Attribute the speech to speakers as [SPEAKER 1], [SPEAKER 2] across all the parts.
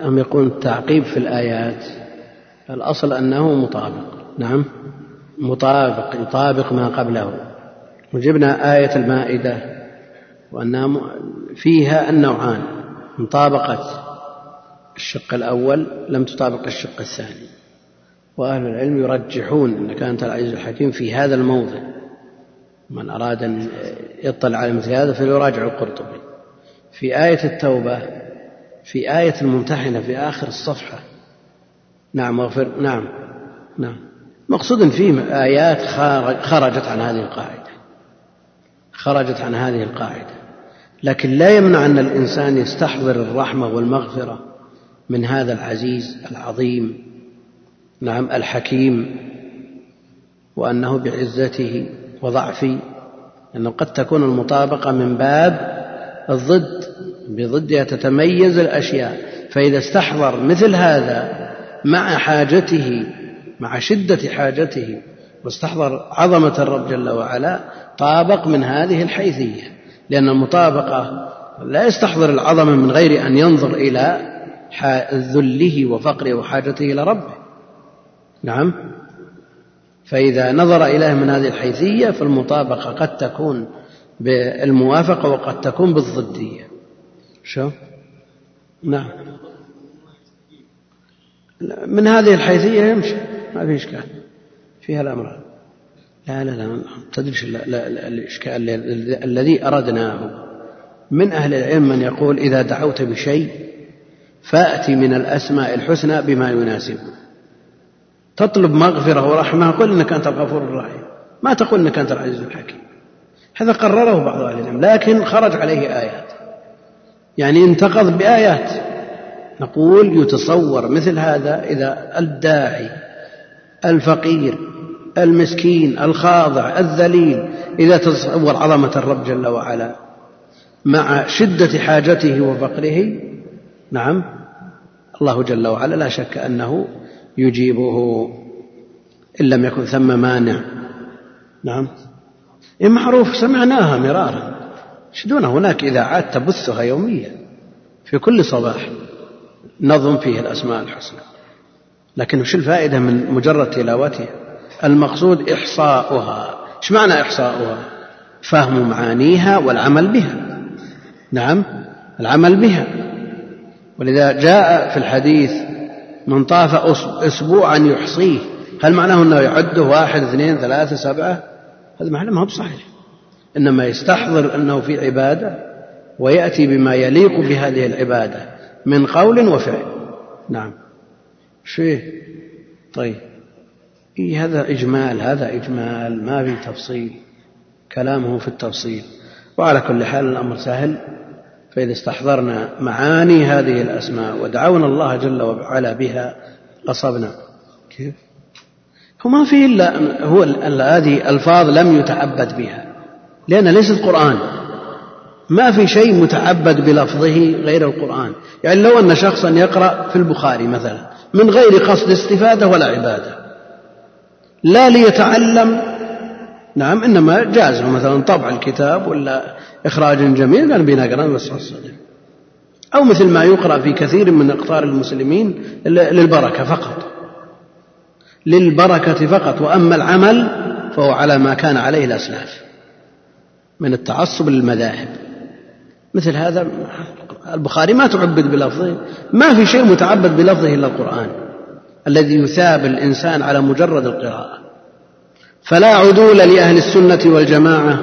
[SPEAKER 1] هم يقول التعقيب في الآيات؟ الأصل أنه مطابق. نعم. مطابق يطابق ما قبله. وجبنا آية المائدة وأنها فيها النوعان. مطابقة الشق الأول لم تطابق الشق الثاني. وأهل العلم يرجحون أن كانت العزيز الحكيم في هذا الموضع. من أراد أن يطلع على مثل هذا فليراجع القرطبي. في آية التوبة في آية الممتحنة في آخر الصفحة. نعم واغفر نعم. نعم. مقصود فيه آيات خرجت عن هذه القاعدة. خرجت عن هذه القاعدة. لكن لا يمنع أن الإنسان يستحضر الرحمة والمغفرة من هذا العزيز العظيم نعم الحكيم وأنه بعزته وضعفه لأنه قد تكون المطابقة من باب الضد بضدها تتميز الأشياء فإذا استحضر مثل هذا مع حاجته مع شدة حاجته واستحضر عظمة الرب جل وعلا طابق من هذه الحيثية لأن المطابقة لا يستحضر العظمة من غير أن ينظر إلى ذله وفقره وحاجته إلى ربه. نعم. فإذا نظر إليه من هذه الحيثية فالمطابقة قد تكون بالموافقة وقد تكون بالضدية. شو؟ نعم. من هذه الحيثية يمشي. ما في إشكال. فيها الأمر. لا لا لا تدري الإشكال الذي أردناه. من أهل العلم من يقول إذا دعوت بشيء فأتي من الأسماء الحسنى بما يناسبه تطلب مغفرة ورحمة قل إنك أنت الغفور الرحيم. ما تقول إنك أنت العزيز الحكيم. هذا قرره بعض أهل العلم لكن خرج عليه آيات يعني انتقض بآيات. نقول يتصور مثل هذا إذا الداعي الفقير المسكين الخاضع الذليل إذا تصور عظمة الرب جل وعلا مع شدة حاجته وفقره نعم الله جل وعلا لا شك أنه يجيبه إن لم يكن ثم مانع. نعم. إيه معروف سمعناها مرارا. دون هناك إذاعات تبثها يوميا. في كل صباح نظم فيه الأسماء الحسنى. لكن وش الفائدة من مجرد تلاوتها؟ المقصود إحصاؤها. إيش معنى إحصاؤها؟ فهم معانيها والعمل بها. نعم العمل بها. ولذا جاء في الحديث من طاف أسبوعا يحصيه. هل معناه أنه يعده واحد اثنين ثلاثة سبعة؟ هذا معنى ما هو بصحيح. إنما يستحضر أنه في عبادة. ويأتي بما يليق بهذه العبادة من قول وفعل. نعم. شيء. طيب. إيه هذا إجمال هذا إجمال ما في تفصيل. كلامه في التفصيل. وعلى كل حال الأمر سهل. فإذا استحضرنا معاني هذه الأسماء ودعونا الله جل وعلا بها قصبنا. كيف؟ هو ما في إلا هو هذه ألفاظ لم يتعبد بها. لأن ليست قرآن. ما في شيء متعبد بلفظه غير القرآن. يعني لو أن شخصا يقرأ في البخاري مثلا من غير قصد استفادة ولا عبادة. لا ليتعلم نعم إنما جاز مثلا طبع الكتاب ولا إخراج جميل قال بنقرأ بس أو مثل ما يقرأ في كثير من أقطار المسلمين للبركة فقط. للبركة فقط. وأما العمل فهو على ما كان عليه الأسلاف. من التعصب للمذاهب. مثل هذا البخاري ما تعبد بلفظه ما في شيء متعبد بلفظه إلا القرآن الذي يثاب الإنسان على مجرد القراءة. فلا عدول لأهل السنة والجماعة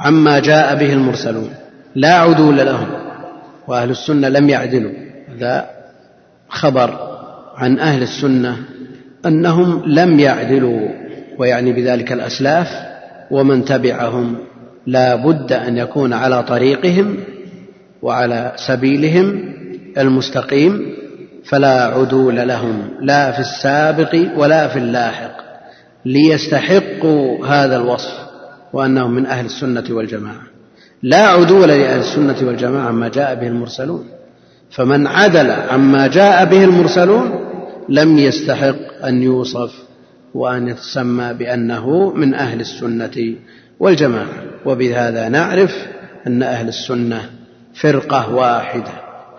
[SPEAKER 1] عما جاء به المرسلون. لا عدول لهم وأهل السنة لم يعدلوا. هذا خبر عن أهل السنة أنهم لم يعدلوا ويعني بذلك الأسلاف ومن تبعهم لا بد أن يكون على طريقهم وعلى سبيلهم المستقيم فلا عدول لهم لا في السابق ولا في اللاحق ليستحقوا هذا الوصف وأنهم من أهل السنة والجماعة. لا عدول لأهل السنة والجماعة عما جاء به المرسلون. فمن عدل عما جاء به المرسلون لم يستحق أن يوصف وأن يتسمى بأنه من أهل السنة والجماعة. وبهذا نعرف أن أهل السنة فرقة واحدة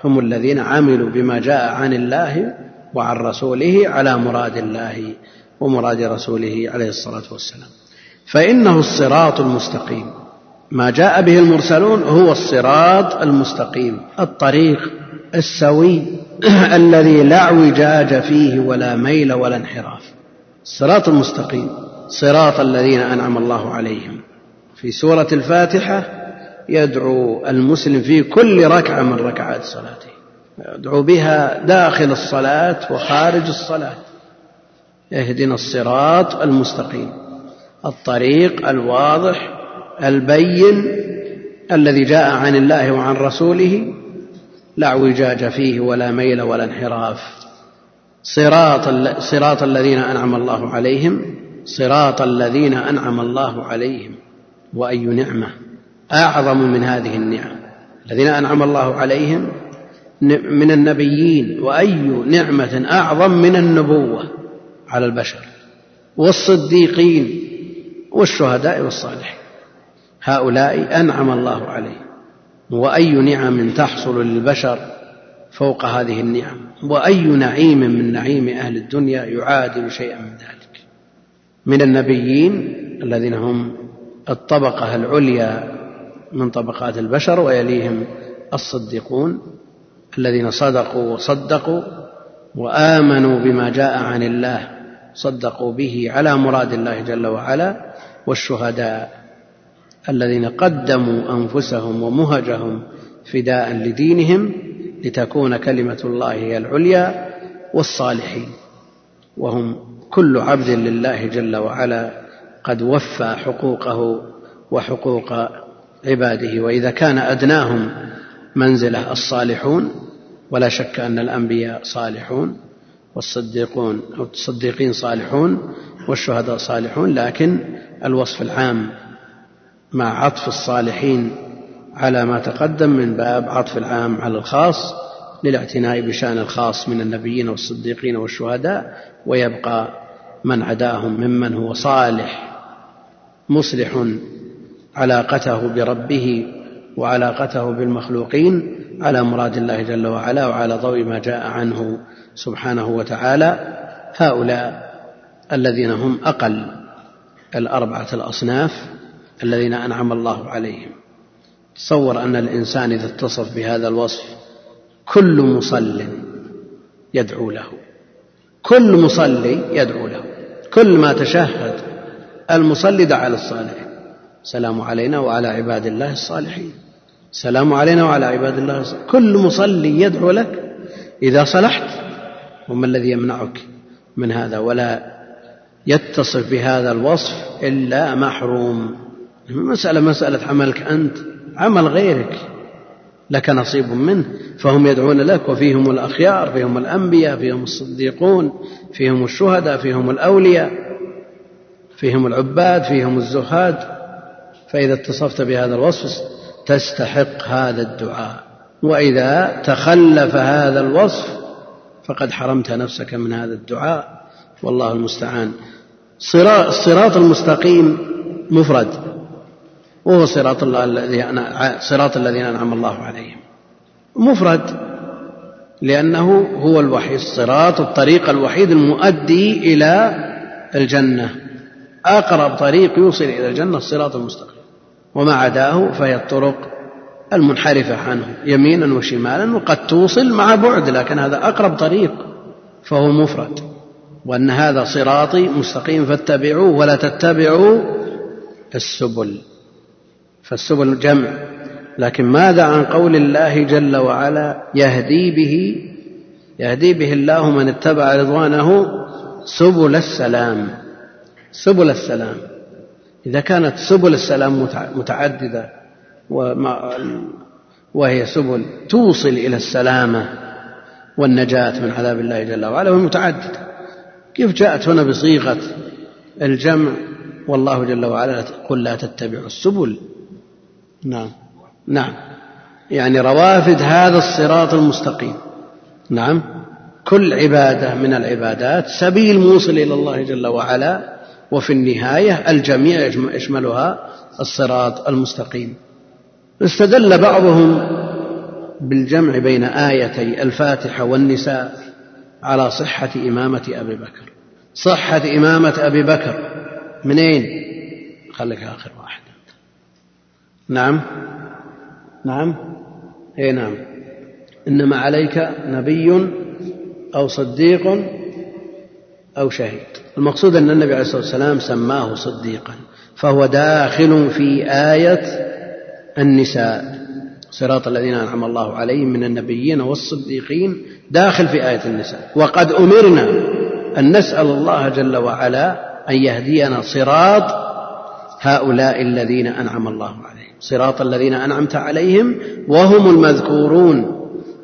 [SPEAKER 1] هم الذين عملوا بما جاء عن الله وعن رسوله على مراد الله ومراد رسوله عليه الصلاة والسلام. فإنه الصراط المستقيم. ما جاء به المرسلون هو الصراط المستقيم الطريق السوي الذي لا اعوجاج فيه ولا ميل ولا انحراف. الصراط المستقيم صراط الذين أنعم الله عليهم. في سورة الفاتحة يدعو المسلم في كل ركعة من ركعات صلاته. يدعو بها داخل الصلاة وخارج الصلاة. اهدنا الصراط المستقيم. الطريق الواضح البين الذي جاء عن الله وعن رسوله. لا اعوجاج فيه ولا ميل ولا انحراف. صراط صراط الذين أنعم الله عليهم صراط الذين أنعم الله عليهم. وأي نعمة أعظم من هذه النعم الذين أنعم الله عليهم من النبيين وأي نعمة أعظم من النبوة على البشر والصديقين والشهداء والصالحين. هؤلاء أنعم الله عليهم. وأي نعم تحصل للبشر فوق هذه النعم؟ وأي نعيم من نعيم أهل الدنيا يعادل شيئا من ذلك؟ من النبيين الذين هم الطبقة العليا من طبقات البشر ويليهم الصديقون الذين صدقوا وصدقوا وآمنوا بما جاء عن الله صدقوا به على مراد الله جل وعلا والشهداء الذين قدموا أنفسهم ومهجهم فداء لدينهم لتكون كلمة الله هي العليا والصالحين. وهم كل عبد لله جل وعلا قد وفى حقوقه وحقوق عباده وإذا كان أدناهم منزله الصالحون ولا شك أن الأنبياء صالحون والصديقون أو الصديقين صالحون والشهداء صالحون لكن الوصف العام مع عطف الصالحين على ما تقدم من باب عطف العام على الخاص للاعتناء بشأن الخاص من النبيين والصديقين والشهداء ويبقى من عداهم ممن هو صالح. مصلح علاقته بربه وعلاقته بالمخلوقين على مراد الله جل وعلا وعلى ضوء ما جاء عنه سبحانه وتعالى. هؤلاء الذين هم أقل الأربعة الأصناف الذين أنعم الله عليهم. تصور أن الإنسان إذا اتصف بهذا الوصف كل مصل يدعو له. كل مصلي يدعو له. كل ما تشهد المصلي دعا للصالحين السلام علينا وعلى عباد الله الصالحين. السلام علينا وعلى عباد الله الصالحين. كل مصلي يدعو لك إذا صلحت وما الذي يمنعك من هذا؟ ولا يتصف بهذا الوصف إلا محروم. مسألة مسألة عملك أنت عمل غيرك. لك نصيب منه. فهم يدعون لك وفيهم الأخيار فيهم الأنبياء فيهم الصديقون فيهم الشهداء فيهم الأولياء. فيهم العباد فيهم الزهاد. فإذا اتصفت بهذا الوصف تستحق هذا الدعاء. وإذا تخلف هذا الوصف فقد حرمت نفسك من هذا الدعاء. والله المستعان. الصراط المستقيم مفرد. وهو صراط الله الذي صراط الذين أنعم الله عليهم. مفرد. لأنه هو الوحيد الصراط الطريق الوحيد المؤدي إلى الجنة. أقرب طريق يوصل إلى الجنة الصراط المستقيم. وما عداه فهي الطرق المنحرفة عنه يمينا وشمالا وقد توصل مع بعد لكن هذا أقرب طريق فهو مفرد. وأن هذا صراطي مستقيم فاتبعوه ولا تتبعوا السبل. فالسبل جمع. لكن ماذا عن قول الله جل وعلا يهدي به؟ يهدي به الله من اتبع رضوانه سبل السلام. سبل السلام. إذا كانت سبل السلام متعددة وهي سبل توصل إلى السلامة والنجاة من عذاب الله جل وعلا وهي متعددة. كيف جاءت هنا بصيغة الجمع؟ والله جل وعلا قل لا تتبعوا السبل. نعم. نعم. يعني روافد هذا الصراط المستقيم. نعم. كل عبادة من العبادات سبيل موصل إلى الله جل وعلا وفي النهاية الجميع يشملها الصراط المستقيم. استدل بعضهم بالجمع بين آيتي الفاتحة والنساء على صحة إمامة أبي بكر. صحة إمامة أبي بكر. منين؟ خليك آخر واحد. نعم؟ نعم؟ اي نعم. إنما عليك نبي أو صديق أو شهيد المقصود أن النبي عليه الصلاة والسلام سماه صديقا فهو داخل في آية النساء. صراط الذين أنعم الله عليهم من النبيين والصديقين داخل في آية النساء. وقد أمرنا أن نسأل الله جل وعلا أن يهدينا صراط هؤلاء الذين أنعم الله عليهم. صراط الذين أنعمت عليهم وهم المذكورون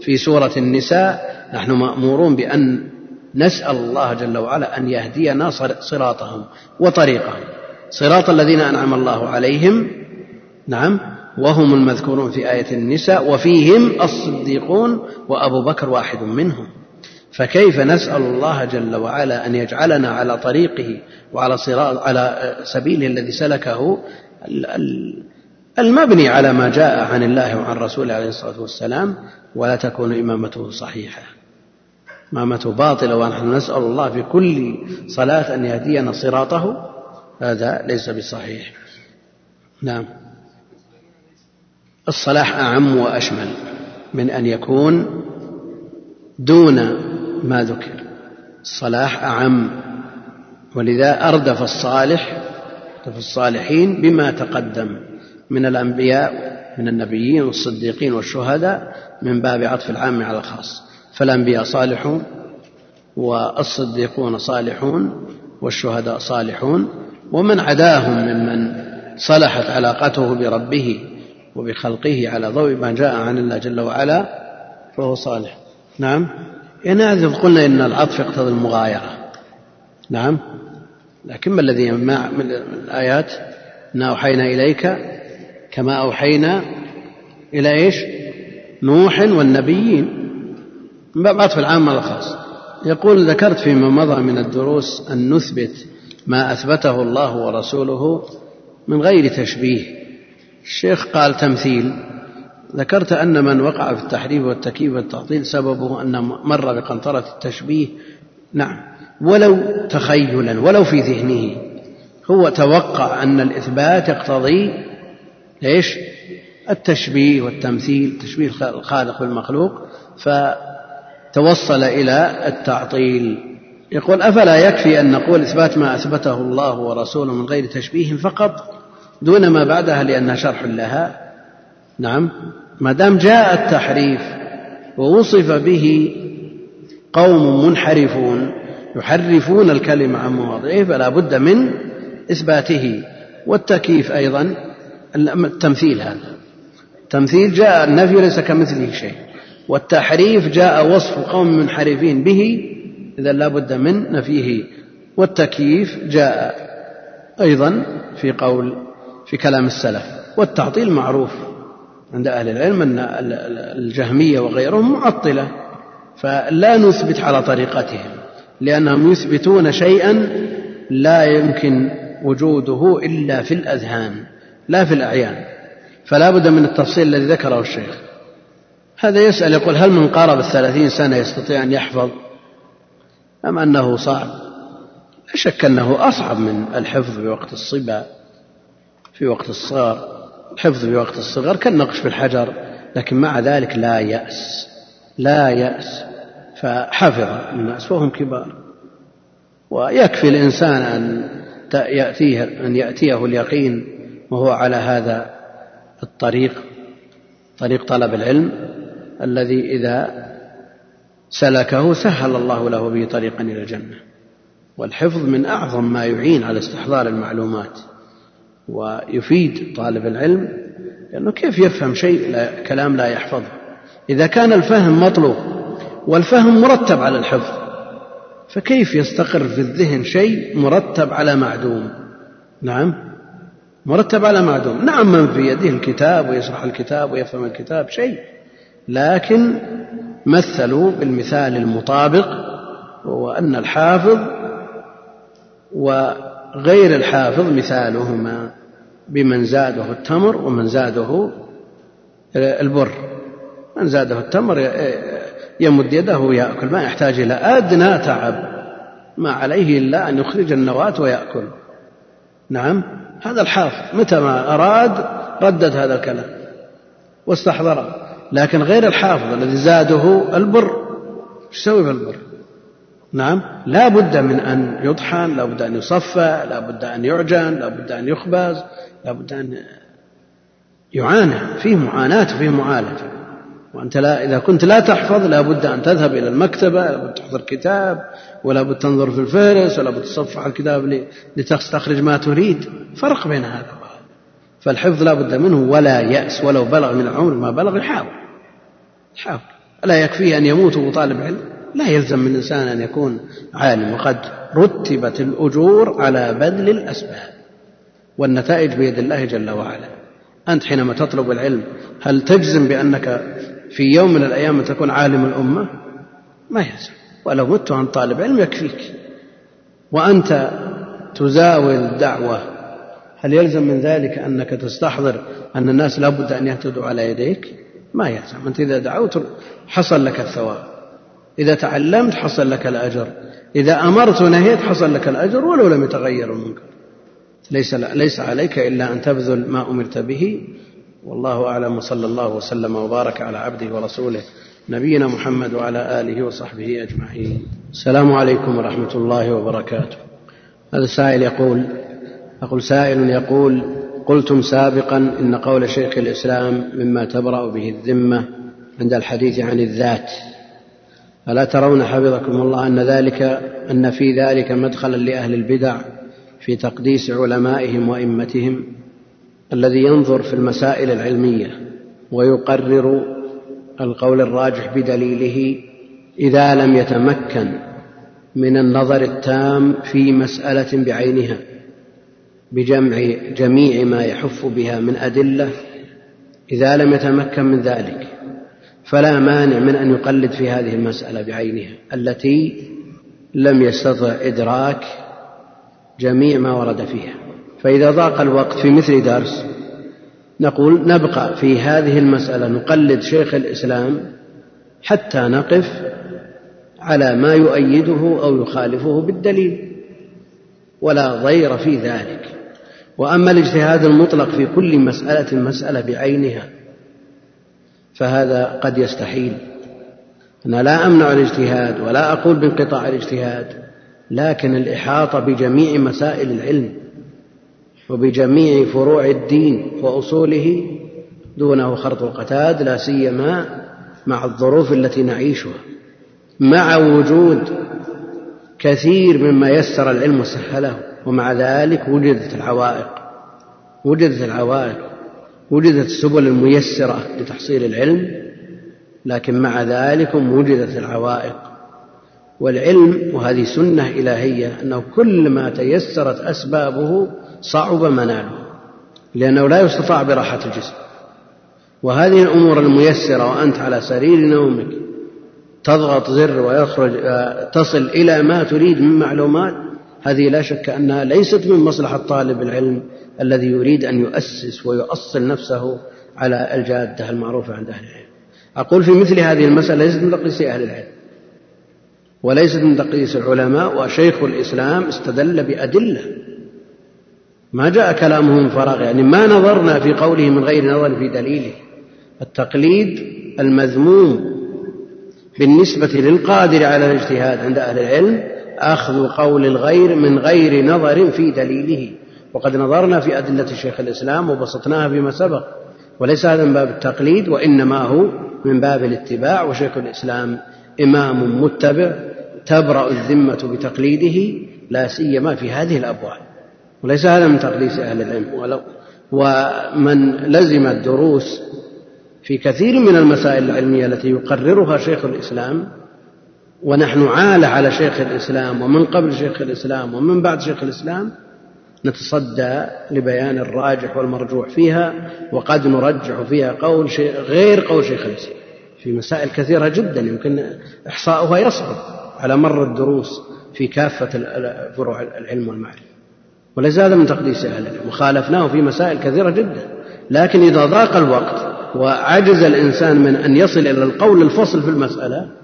[SPEAKER 1] في سورة النساء. نحن مأمورون بأن نسأل الله جل وعلا أن يهدينا صراطهم وطريقهم. صراط الذين أنعم الله عليهم نعم وهم المذكورون في آية النساء وفيهم الصديقون وأبو بكر واحد منهم. فكيف نسأل الله جل وعلا أن يجعلنا على طريقه وعلى صراط على سبيله الذي سلكه المبني على ما جاء عن الله وعن رسوله عليه الصلاة والسلام؟ ولا تكون إمامته صحيحة. إمامته باطلة ونحن نسأل الله في كل صلاة أن يهدينا صراطه هذا ليس بصحيح. نعم. الصلاح أعم وأشمل من أن يكون دون ما ذكر. الصلاح أعم ولذا أردف الصالح أردف الصالحين بما تقدم من الأنبياء من النبيين والصديقين والشهداء من باب عطف العام على الخاص. فالأنبياء صالحون والصديقون صالحون والشهداء صالحون ومن عداهم ممن صلحت علاقته بربه وبخلقه على ضوء ما جاء عن الله جل وعلا فهو صالح. نعم؟ هذا قلنا إن العطف يقتضي المغايرة. نعم؟ لكن ما الذي ما من الآيات؟ إنا أوحينا إليك كما أوحينا إلى إيش؟ نوح والنبيين. من باب عطف العام على الخاص يقول ذكرت فيما مضى من الدروس أن نثبت ما أثبته الله ورسوله من غير تشبيه. الشيخ قال تمثيل. ذكرت أن من وقع في التحريف والتكييف والتعطيل سببه أن مر بقنطرة التشبيه. نعم. ولو تخيلا ولو في ذهنه. هو توقع أن الإثبات يقتضي إيش؟ التشبيه والتمثيل تشبيه الخالق بالمخلوق فتوصل إلى التعطيل. يقول أفلا يكفي أن نقول إثبات ما أثبته الله ورسوله من غير تشبيه فقط دون ما بعدها لأنها شرح لها؟ نعم. ما دام جاء التحريف ووصف به قوم منحرفون يحرفون الكلمة عن مواضعه فلا بد من إثباته. والتكييف أيضا التمثيل هذا. التمثيل جاء النفي ليس كمثله شيء. والتحريف جاء وصف قوم منحرفين به إذا لا بد من نفيه. والتكييف جاء أيضا في قول في كلام السلف. والتعطيل معروف عند أهل العلم أن الجهمية وغيرهم معطلة فلا نثبت على طريقتهم لأنهم يثبتون شيئا لا يمكن وجوده إلا في الأذهان لا في الأعيان. فلا بد من التفصيل الذي ذكره الشيخ. هذا يسأل يقول هل من قارب الثلاثين سنة يستطيع أن يحفظ؟ أم أنه صعب؟ لا شك أنه أصعب من الحفظ في وقت الصبا في وقت الصغر. الحفظ في وقت الصغر كالنقش في الحجر لكن مع ذلك لا يأس لا يأس. فحفظ الناس وهم كبار. ويكفي الإنسان أن يأتيه أن يأتيه اليقين وهو على هذا الطريق طريق طلب العلم. الذي إذا سلكه سهل الله له به طريقا إلى الجنة. والحفظ من أعظم ما يعين على استحضار المعلومات ويفيد طالب العلم لأنه كيف يفهم شيء لا كلام لا يحفظه؟ إذا كان الفهم مطلوب والفهم مرتب على الحفظ فكيف يستقر في الذهن شيء مرتب على معدوم؟ نعم مرتب على معدوم. نعم من في يده الكتاب ويشرح الكتاب ويفهم الكتاب شيء لكن مثلوا بالمثال المطابق وهو أن الحافظ وغير الحافظ مثالهما بمن زاده التمر ومن زاده البر. من زاده التمر يمد يده ويأكل ما يحتاج إلى أدنى تعب ما عليه إلا أن يخرج النواة ويأكل. نعم هذا الحافظ متى ما أراد ردد هذا الكلام واستحضره. لكن غير الحافظ الذي زاده البر. إيش يسوي في البر؟ نعم لا بد من أن يطحن لا بد أن يصفى لا بد أن يعجن لا بد أن يخبز لا بد أن يعانى. فيه معاناة وفيه معالجة. وأنت لا إذا كنت لا تحفظ لا بد أن تذهب إلى المكتبة لا بد تحضر كتاب ولا بد تنظر في الفهرس ولا بد تصفح الكتاب لتستخرج ما تريد. فرق بين هذا. فالحفظ لا بد منه ولا يأس ولو بلغ من العمر ما بلغ يحاول. يحاول. ألا يكفيه أن يموت وطالب علم؟ لا يلزم من الإنسان أن يكون عالم. وقد رتبت الأجور على بذل الأسباب. والنتائج بيد الله جل وعلا. أنت حينما تطلب العلم هل تجزم بأنك في يوم من الأيام تكون عالم الأمة؟ ما يلزم. ولو مت عن طالب علم يكفيك. وأنت تزاول الدعوة هل يلزم من ذلك أنك تستحضر أن الناس لا بد أن يهتدوا على يديك؟ ما يلزم. أنت إذا دعوت حصل لك الثواب. إذا تعلمت حصل لك الأجر. إذا أمرت ونهيت حصل لك الأجر ولو لم يتغير المنكر ليس ليس عليك إلا أن تبذل ما أمرت به. والله أعلم. وصلى الله وسلم وبارك على عبده ورسوله نبينا محمد وعلى آله وصحبه أجمعين. السلام عليكم ورحمة الله وبركاته. هذا سائل يقول أقول سائل يقول قلتم سابقا إن قول شيخ الإسلام مما تبرأ به الذمة عند الحديث عن الذات. ألا ترون حفظكم الله أن ذلك أن في ذلك مدخلا لأهل البدع في تقديس علمائهم وأئمتهم الذي ينظر في المسائل العلمية ويقرر القول الراجح بدليله إذا لم يتمكن من النظر التام في مسألة بعينها. بجمع جميع ما يحف بها من أدلة إذا لم يتمكن من ذلك فلا مانع من أن يقلد في هذه المسألة بعينها التي لم يستطع إدراك جميع ما ورد فيها. فإذا ضاق الوقت في مثل درس نقول نبقى في هذه المسألة نقلد شيخ الإسلام حتى نقف على ما يؤيده أو يخالفه بالدليل ولا ضير في ذلك. وأما الاجتهاد المطلق في كل مسألة مسألة بعينها فهذا قد يستحيل. أنا لا أمنع الاجتهاد ولا أقول بانقطاع الاجتهاد لكن الإحاطة بجميع مسائل العلم وبجميع فروع الدين وأصوله دونه خرط القتاد لا سيما مع الظروف التي نعيشها مع وجود كثير مما يسر العلم وسهله. ومع ذلك وجدت العوائق. وجدت العوائق. وجدت السبل الميسرة لتحصيل العلم لكن مع ذلك وجدت العوائق. والعلم وهذه سنة إلهية أنه كل ما تيسرت أسبابه صعب مناله لأنه لا يستطاع براحة الجسم. وهذه الأمور الميسرة وأنت على سرير نومك تضغط زر ويخرج آه، تصل إلى ما تريد من معلومات هذه لا شك أنها ليست من مصلحة طالب العلم الذي يريد أن يؤسس ويؤصل نفسه على الجادة المعروفة عند أهل العلم. أقول في مثل هذه المسألة ليست من تقديس أهل العلم وليست من تقديس العلماء وشيخ الإسلام استدل بأدلة. ما جاء كلامه من فراغ يعني ما نظرنا في قوله من غير نظر في دليله. التقليد المذموم بالنسبة للقادر على الاجتهاد عند أهل العلم أخذ قول الغير من غير نظر في دليله. وقد نظرنا في أدلة شيخ الإسلام وبسطناها فيما سبق. وليس هذا من باب التقليد وإنما هو من باب الاتباع. وشيخ الإسلام إمام متبع تبرأ الذمة بتقليده لا سيما في هذه الأبواب وليس هذا من تقديس أهل العلم. ولو ومن لزم الدروس في كثير من المسائل العلمية التي يقررها شيخ الإسلام ونحن عالة على شيخ الإسلام ومن قبل شيخ الإسلام ومن بعد شيخ الإسلام نتصدى لبيان الراجح والمرجوح فيها وقد نرجح فيها قول شيخ غير قول شيخ الإسلام. في مسائل كثيرة جدا يمكن إحصاؤها يصعب على مر الدروس في كافة فروع العلم والمعرفة. وليس هذا من تقديس أهل العلم وخالفناه في مسائل كثيرة جدا. لكن إذا ضاق الوقت وعجز الإنسان من أن يصل إلى القول الفصل في المسألة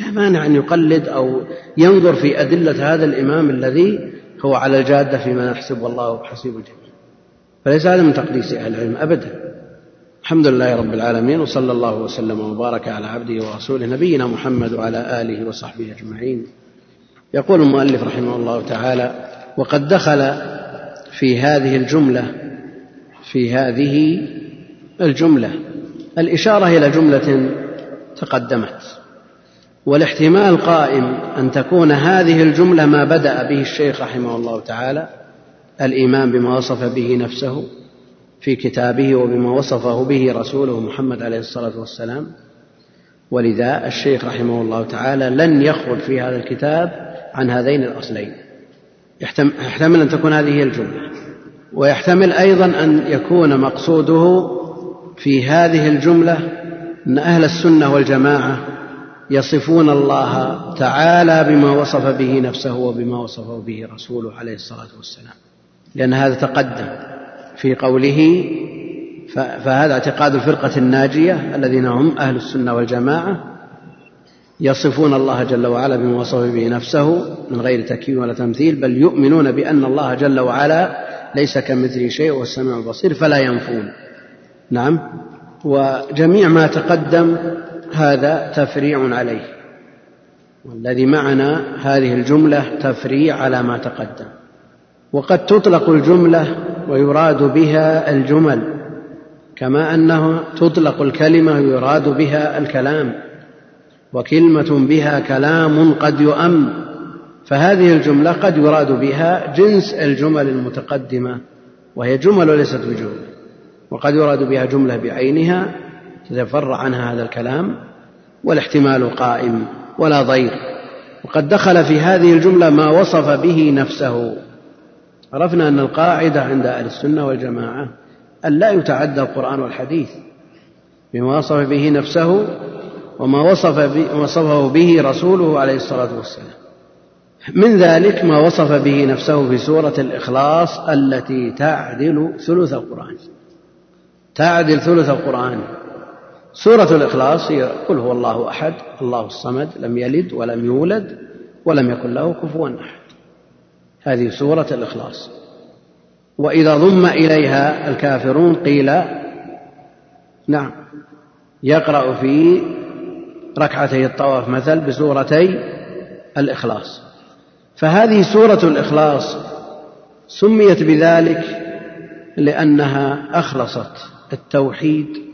[SPEAKER 1] لا مانع أن يقلد أو ينظر في أدلة هذا الإمام الذي هو على الجادة فيما نحسب والله حسيب الجميع. فليس هذا من تقديس أهل العلم أبدا. الحمد لله رب العالمين وصلى الله وسلم وبارك على عبده ورسوله نبينا محمد وعلى آله وصحبه أجمعين. يقول المؤلف رحمه الله تعالى وقد دخل في هذه الجملة في هذه الجملة الإشارة إلى جملة تقدمت. والاحتمال قائم أن تكون هذه الجملة ما بدأ به الشيخ رحمه الله تعالى الإيمان بما وصف به نفسه في كتابه وبما وصفه به رسوله محمد عليه الصلاة والسلام. ولذا الشيخ رحمه الله تعالى لن يخرج في هذا الكتاب عن هذين الأصلين. يحتمل أن تكون هذه هي الجملة. ويحتمل أيضا أن يكون مقصوده في هذه الجملة أن أهل السنة والجماعة يصفون الله تعالى بما وصف به نفسه وبما وصفه به رسوله عليه الصلاة والسلام. لأن هذا تقدم في قوله فهذا اعتقاد الفرقة الناجية الذين هم أهل السنة والجماعة يصفون الله جل وعلا بما وصف به نفسه من غير تكييف ولا تمثيل بل يؤمنون بأن الله جل وعلا ليس كمثله شيء وهو السميع البصير فلا ينفون. نعم. وجميع ما تقدم هذا تفريع عليه والذي معنا هذه الجملة تفريع على ما تقدم. وقد تطلق الجملة ويراد بها الجمل كما أنه تطلق الكلمة ويراد بها الكلام وكلمة بها كلام قد يؤم. فهذه الجملة قد يراد بها جنس الجمل المتقدمة وهي جمل وليست بجمل وقد يراد بها جملة بعينها تتفرع عنها هذا الكلام والاحتمال قائم ولا ضير. وقد دخل في هذه الجملة ما وصف به نفسه. عرفنا أن القاعدة عند أهل السنة والجماعة أن لا يتعدى القرآن والحديث بما وصف به نفسه وما وصف وصفه به رسوله عليه الصلاة والسلام. من ذلك ما وصف به نفسه في سورة الإخلاص التي تعدل ثلث القرآن. تعدل ثلث القرآن. سورة الإخلاص هي قل هو الله أحد الله الصمد لم يلد ولم يولد ولم يكن له كفوا أحد. هذه سورة الإخلاص. وإذا ضم إليها الكافرون قيل نعم يقرأ في ركعتي الطواف مثل بسورتي الإخلاص. فهذه سورة الإخلاص سميت بذلك لأنها أخلصت التوحيد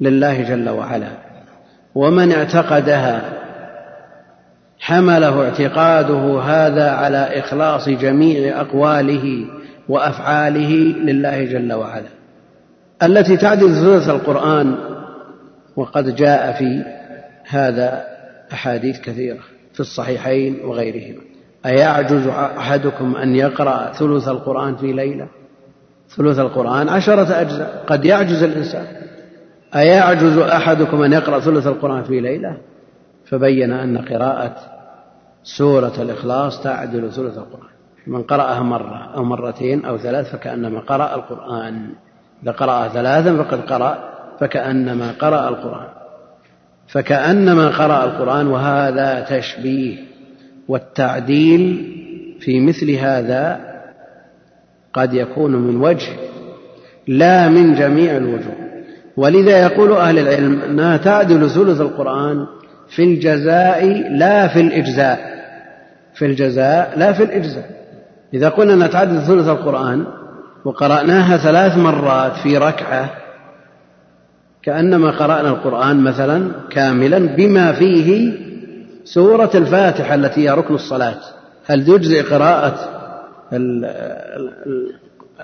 [SPEAKER 1] لله جل وعلا. ومن اعتقدها حمله اعتقاده هذا على إخلاص جميع أقواله وأفعاله لله جل وعلا. التي تعدل ثلث القرآن وقد جاء في هذا أحاديث كثيرة في الصحيحين وغيرهما أيعجز أحدكم أن يقرأ ثلث القرآن في ليلة؟ ثلث القرآن عشرة أجزاء. قد يعجز الإنسان. أيعجز أحدكم أن يقرأ ثلث القرآن في ليلة؟ فبين أن قراءة سورة الإخلاص تعدل ثلث القرآن. من قرأها مرة أو مرتين أو ثلاث فكأنما قرأ القرآن. إذا قرأها ثلاثا فقد قرأ فكأنما قرأ القرآن. فكأنما قرأ القرآن وهذا تشبيه والتعديل في مثل هذا قد يكون من وجه لا من جميع الوجوه. ولذا يقول أهل العلم أنها تعدل ثلث القرآن في الجزاء لا في الإجزاء. في الجزاء لا في الإجزاء. إذا قلنا أنها تعدل ثلث القرآن وقرأناها ثلاث مرات في ركعة كأنما قرأنا القرآن مثلا كاملا بما فيه سورة الفاتحة التي هي ركن الصلاة. هل تجزئ قراءة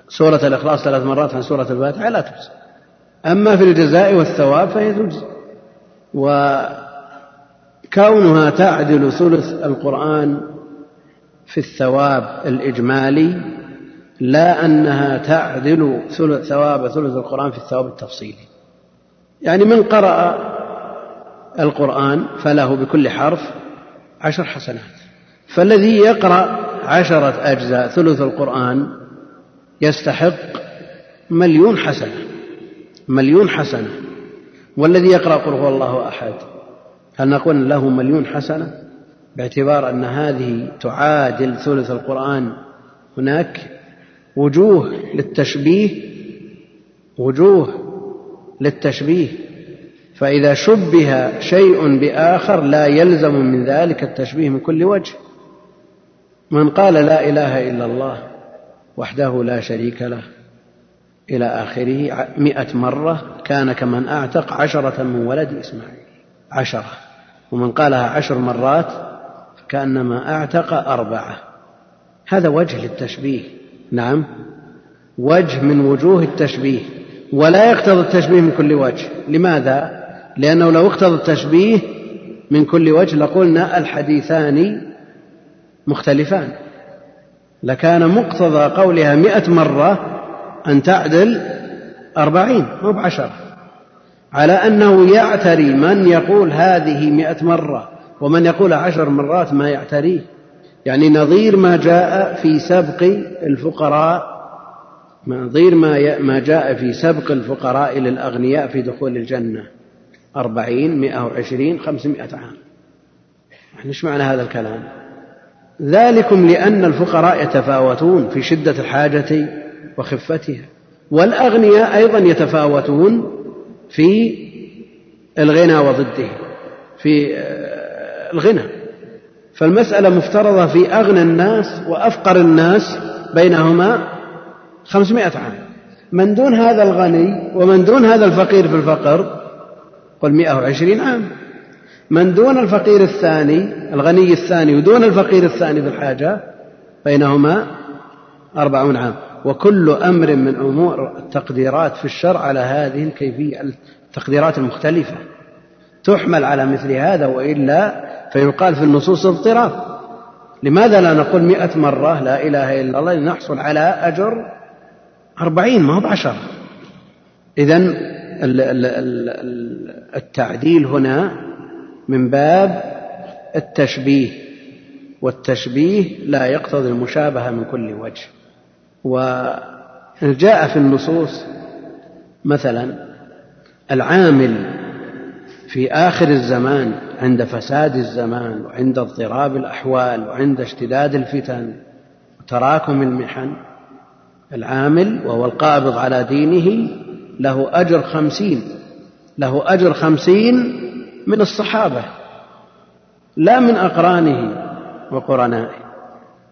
[SPEAKER 1] سورة الإخلاص ثلاث مرات عن سورة الفاتحة؟ لا تجزئ. أما في الجزاء والثواب فهي تجزئ وكونها تعدل ثلث القرآن في الثواب الإجمالي لا أنها تعدل ثواب ثلث القرآن في الثواب التفصيلي. يعني من قرأ القرآن فله بكل حرف عشر حسنات. فالذي يقرأ عشرة أجزاء ثلث القرآن يستحق مليون حسنة. مليون حسنة. والذي يقرأ قل هو الله أحد. هل نقول له مليون حسنة؟ باعتبار أن هذه تعادل ثلث القرآن. هناك وجوه للتشبيه وجوه للتشبيه. فإذا شبه شيء بآخر لا يلزم من ذلك التشبيه من كل وجه. من قال لا إله إلا الله وحده لا شريك له إلى آخره مئة مرة كان كمن أعتق عشرة من ولد إسماعيل. عشرة. ومن قالها عشر مرات فكأنما أعتق أربعة. هذا وجه للتشبيه. نعم. وجه من وجوه التشبيه. ولا يقتضي التشبيه من كل وجه. لماذا؟ لأنه لو اقتضى التشبيه من كل وجه لقلنا الحديثان مختلفان. لكان مقتضى قولها مئة مرة أن تعدل أربعين مو بعشرة. على أنه يعتري من يقول هذه مئة مرة ومن يقول عشر مرات ما يعتريه يعني نظير ما جاء في سبق الفقراء نظير ما ما جاء في سبق الفقراء للأغنياء في دخول الجنة. أربعين مئة وعشرين خمسمائة عام. يعني إيش معنى هذا الكلام؟ ذلكم لأن الفقراء يتفاوتون في شدة الحاجة وخفتها. والأغنياء أيضا يتفاوتون في الغنى وضده في آه، الغنى. فالمسألة مفترضة في أغنى الناس وأفقر الناس بينهما خمسمائة عام. من دون هذا الغني ومن دون هذا الفقير في الفقر قل مئة وعشرين عام. من دون الفقير الثاني الغني الثاني ودون الفقير الثاني في الحاجة بينهما أربعون عام. وكل أمر من أمور التقديرات في الشرع على هذه الكيفية التقديرات المختلفة. تحمل على مثل هذا وإلا فيقال في النصوص اضطراب. لماذا لا نقول مئة مرة لا إله إلا الله لنحصل على أجر أربعين؟ ما هو بعشرة إذا التعديل هنا من باب التشبيه والتشبيه لا يقتضي المشابهة من كل وجه. وجاء في النصوص مثلا العامل في آخر الزمان عند فساد الزمان وعند اضطراب الأحوال وعند اشتداد الفتن وتراكم المحن العامل وهو القابض على دينه له أجر خمسين له أجر خمسين من الصحابة لا من أقرانه وقرنائه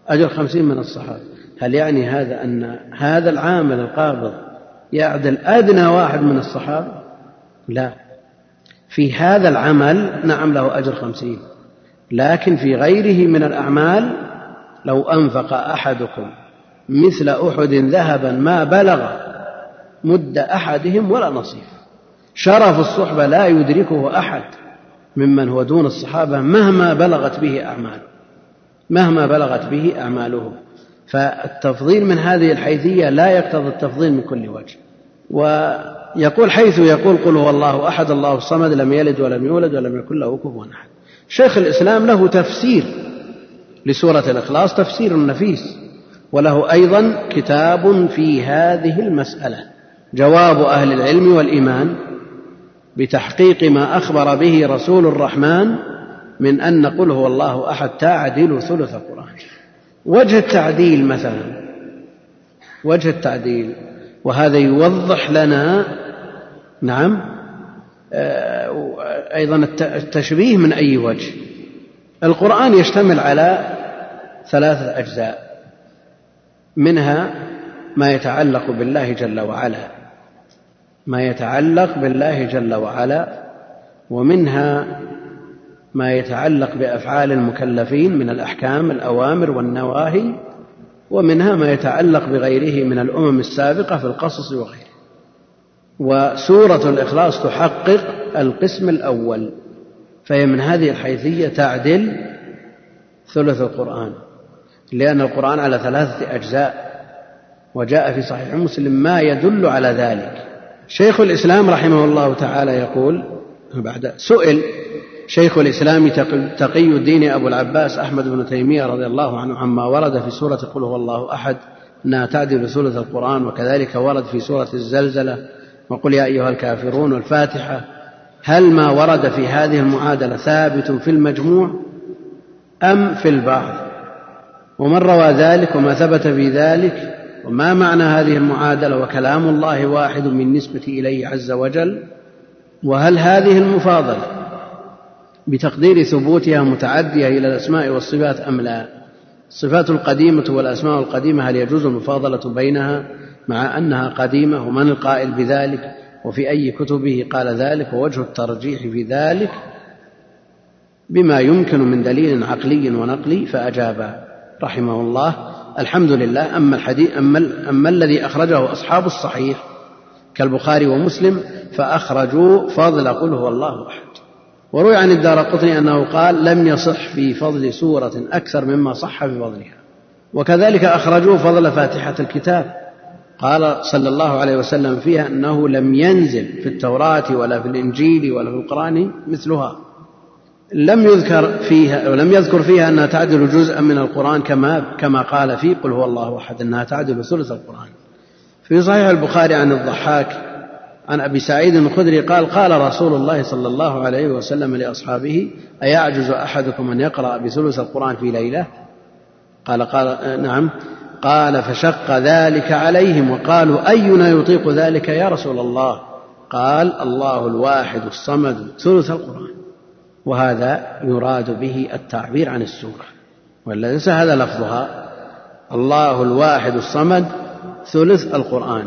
[SPEAKER 1] أجر خمسين من الصحابة. هل يعني هذا أن هذا العامل القابض يعدل أدنى واحد من الصحابة؟ لا. في هذا العمل نعم له أجر خمسين. لكن في غيره من الأعمال لو أنفق أحدكم مثل أحد ذهبا ما بلغ مد أحدهم ولا نصيف شرف الصحبة لا يدركه أحد ممن هو دون الصحابة مهما بلغت به أعماله مهما بلغت به أعماله. فالتفضيل من هذه الحيثية لا يقتضي التفضيل من كل وجه. ويقول حيث يقول قل هو الله أحد الله الصمد لم يلد ولم يولد ولم يكن له كفوا أحد. شيخ الإسلام له تفسير لسورة الإخلاص تفسير نفيس. وله أيضا كتاب في هذه المسألة جواب أهل العلم والإيمان بتحقيق ما أخبر به رسول الرحمن من أن قل هو الله أحد تعدل ثلث القرآن. وجه التعديل مثلا وجه التعديل وهذا يوضح لنا نعم آه، أيضا التشبيه من أي وجه. القرآن يشتمل على ثلاثة أجزاء منها ما يتعلق بالله جل وعلا ما يتعلق بالله جل وعلا ومنها ما يتعلق بأفعال المكلفين من الأحكام الأوامر والنواهي ومنها ما يتعلق بغيره من الأمم السابقة في القصص وغيره. وسورة الإخلاص تحقق القسم الأول فهي من هذه الحيثية تعدل ثلث القرآن لأن القرآن على ثلاثة أجزاء وجاء في صحيح مسلم ما يدل على ذلك. شيخ الإسلام رحمه الله تعالى يقول بعد سئل شيخ الإسلام تقي الدين أبو العباس أحمد بن تيمية رضي الله عنه عما ورد في سورة قل هو الله أحد أنها تعدل سورة القرآن وكذلك ورد في سورة الزلزلة وقل يا أيها الكافرون والفاتحة هل ما ورد في هذه المعادلة ثابت في المجموع أم في البعض؟ ومن روى ذلك وما ثبت في ذلك وما معنى هذه المعادلة وكلام الله واحد من نسبة إليه عز وجل وهل هذه المفاضلة بتقدير ثبوتها متعدية إلى الأسماء والصفات أم لا؟ الصفات القديمة والأسماء القديمة هل يجوز المفاضلة بينها مع أنها قديمة؟ ومن القائل بذلك؟ وفي أي كتبه قال ذلك؟ ووجه الترجيح في ذلك بما يمكن من دليل عقلي ونقلي فأجاب رحمه الله الحمد لله أما الحديث أما, أما الذي أخرجه أصحاب الصحيح كالبخاري ومسلم فأخرجوا فضل قل هو الله أحد. وروي عن الدار قطني أنه قال لم يصح في فضل سورة أكثر مما صح في فضلها. وكذلك أخرجوا فضل فاتحة الكتاب. قال صلى الله عليه وسلم فيها أنه لم ينزل في التوراة ولا في الإنجيل ولا في القرآن مثلها. لم يذكر فيها ولم يذكر فيها أنها تعدل جزءا من القرآن كما كما قال في قل هو الله أحد أنها تعدل ثلث القرآن. في صحيح البخاري عن الضحاك عن أبي سعيد الخدري قال قال رسول الله صلى الله عليه وسلم لأصحابه أيعجز أحدكم أن يقرأ بثلث القرآن في ليلة؟ قال قال نعم. قال فشق ذلك عليهم وقالوا أينا يطيق ذلك يا رسول الله؟ قال الله الواحد الصمد ثلث القرآن. وهذا يراد به التعبير عن السورة وليس هذا لفظها الله الواحد الصمد ثلث القرآن.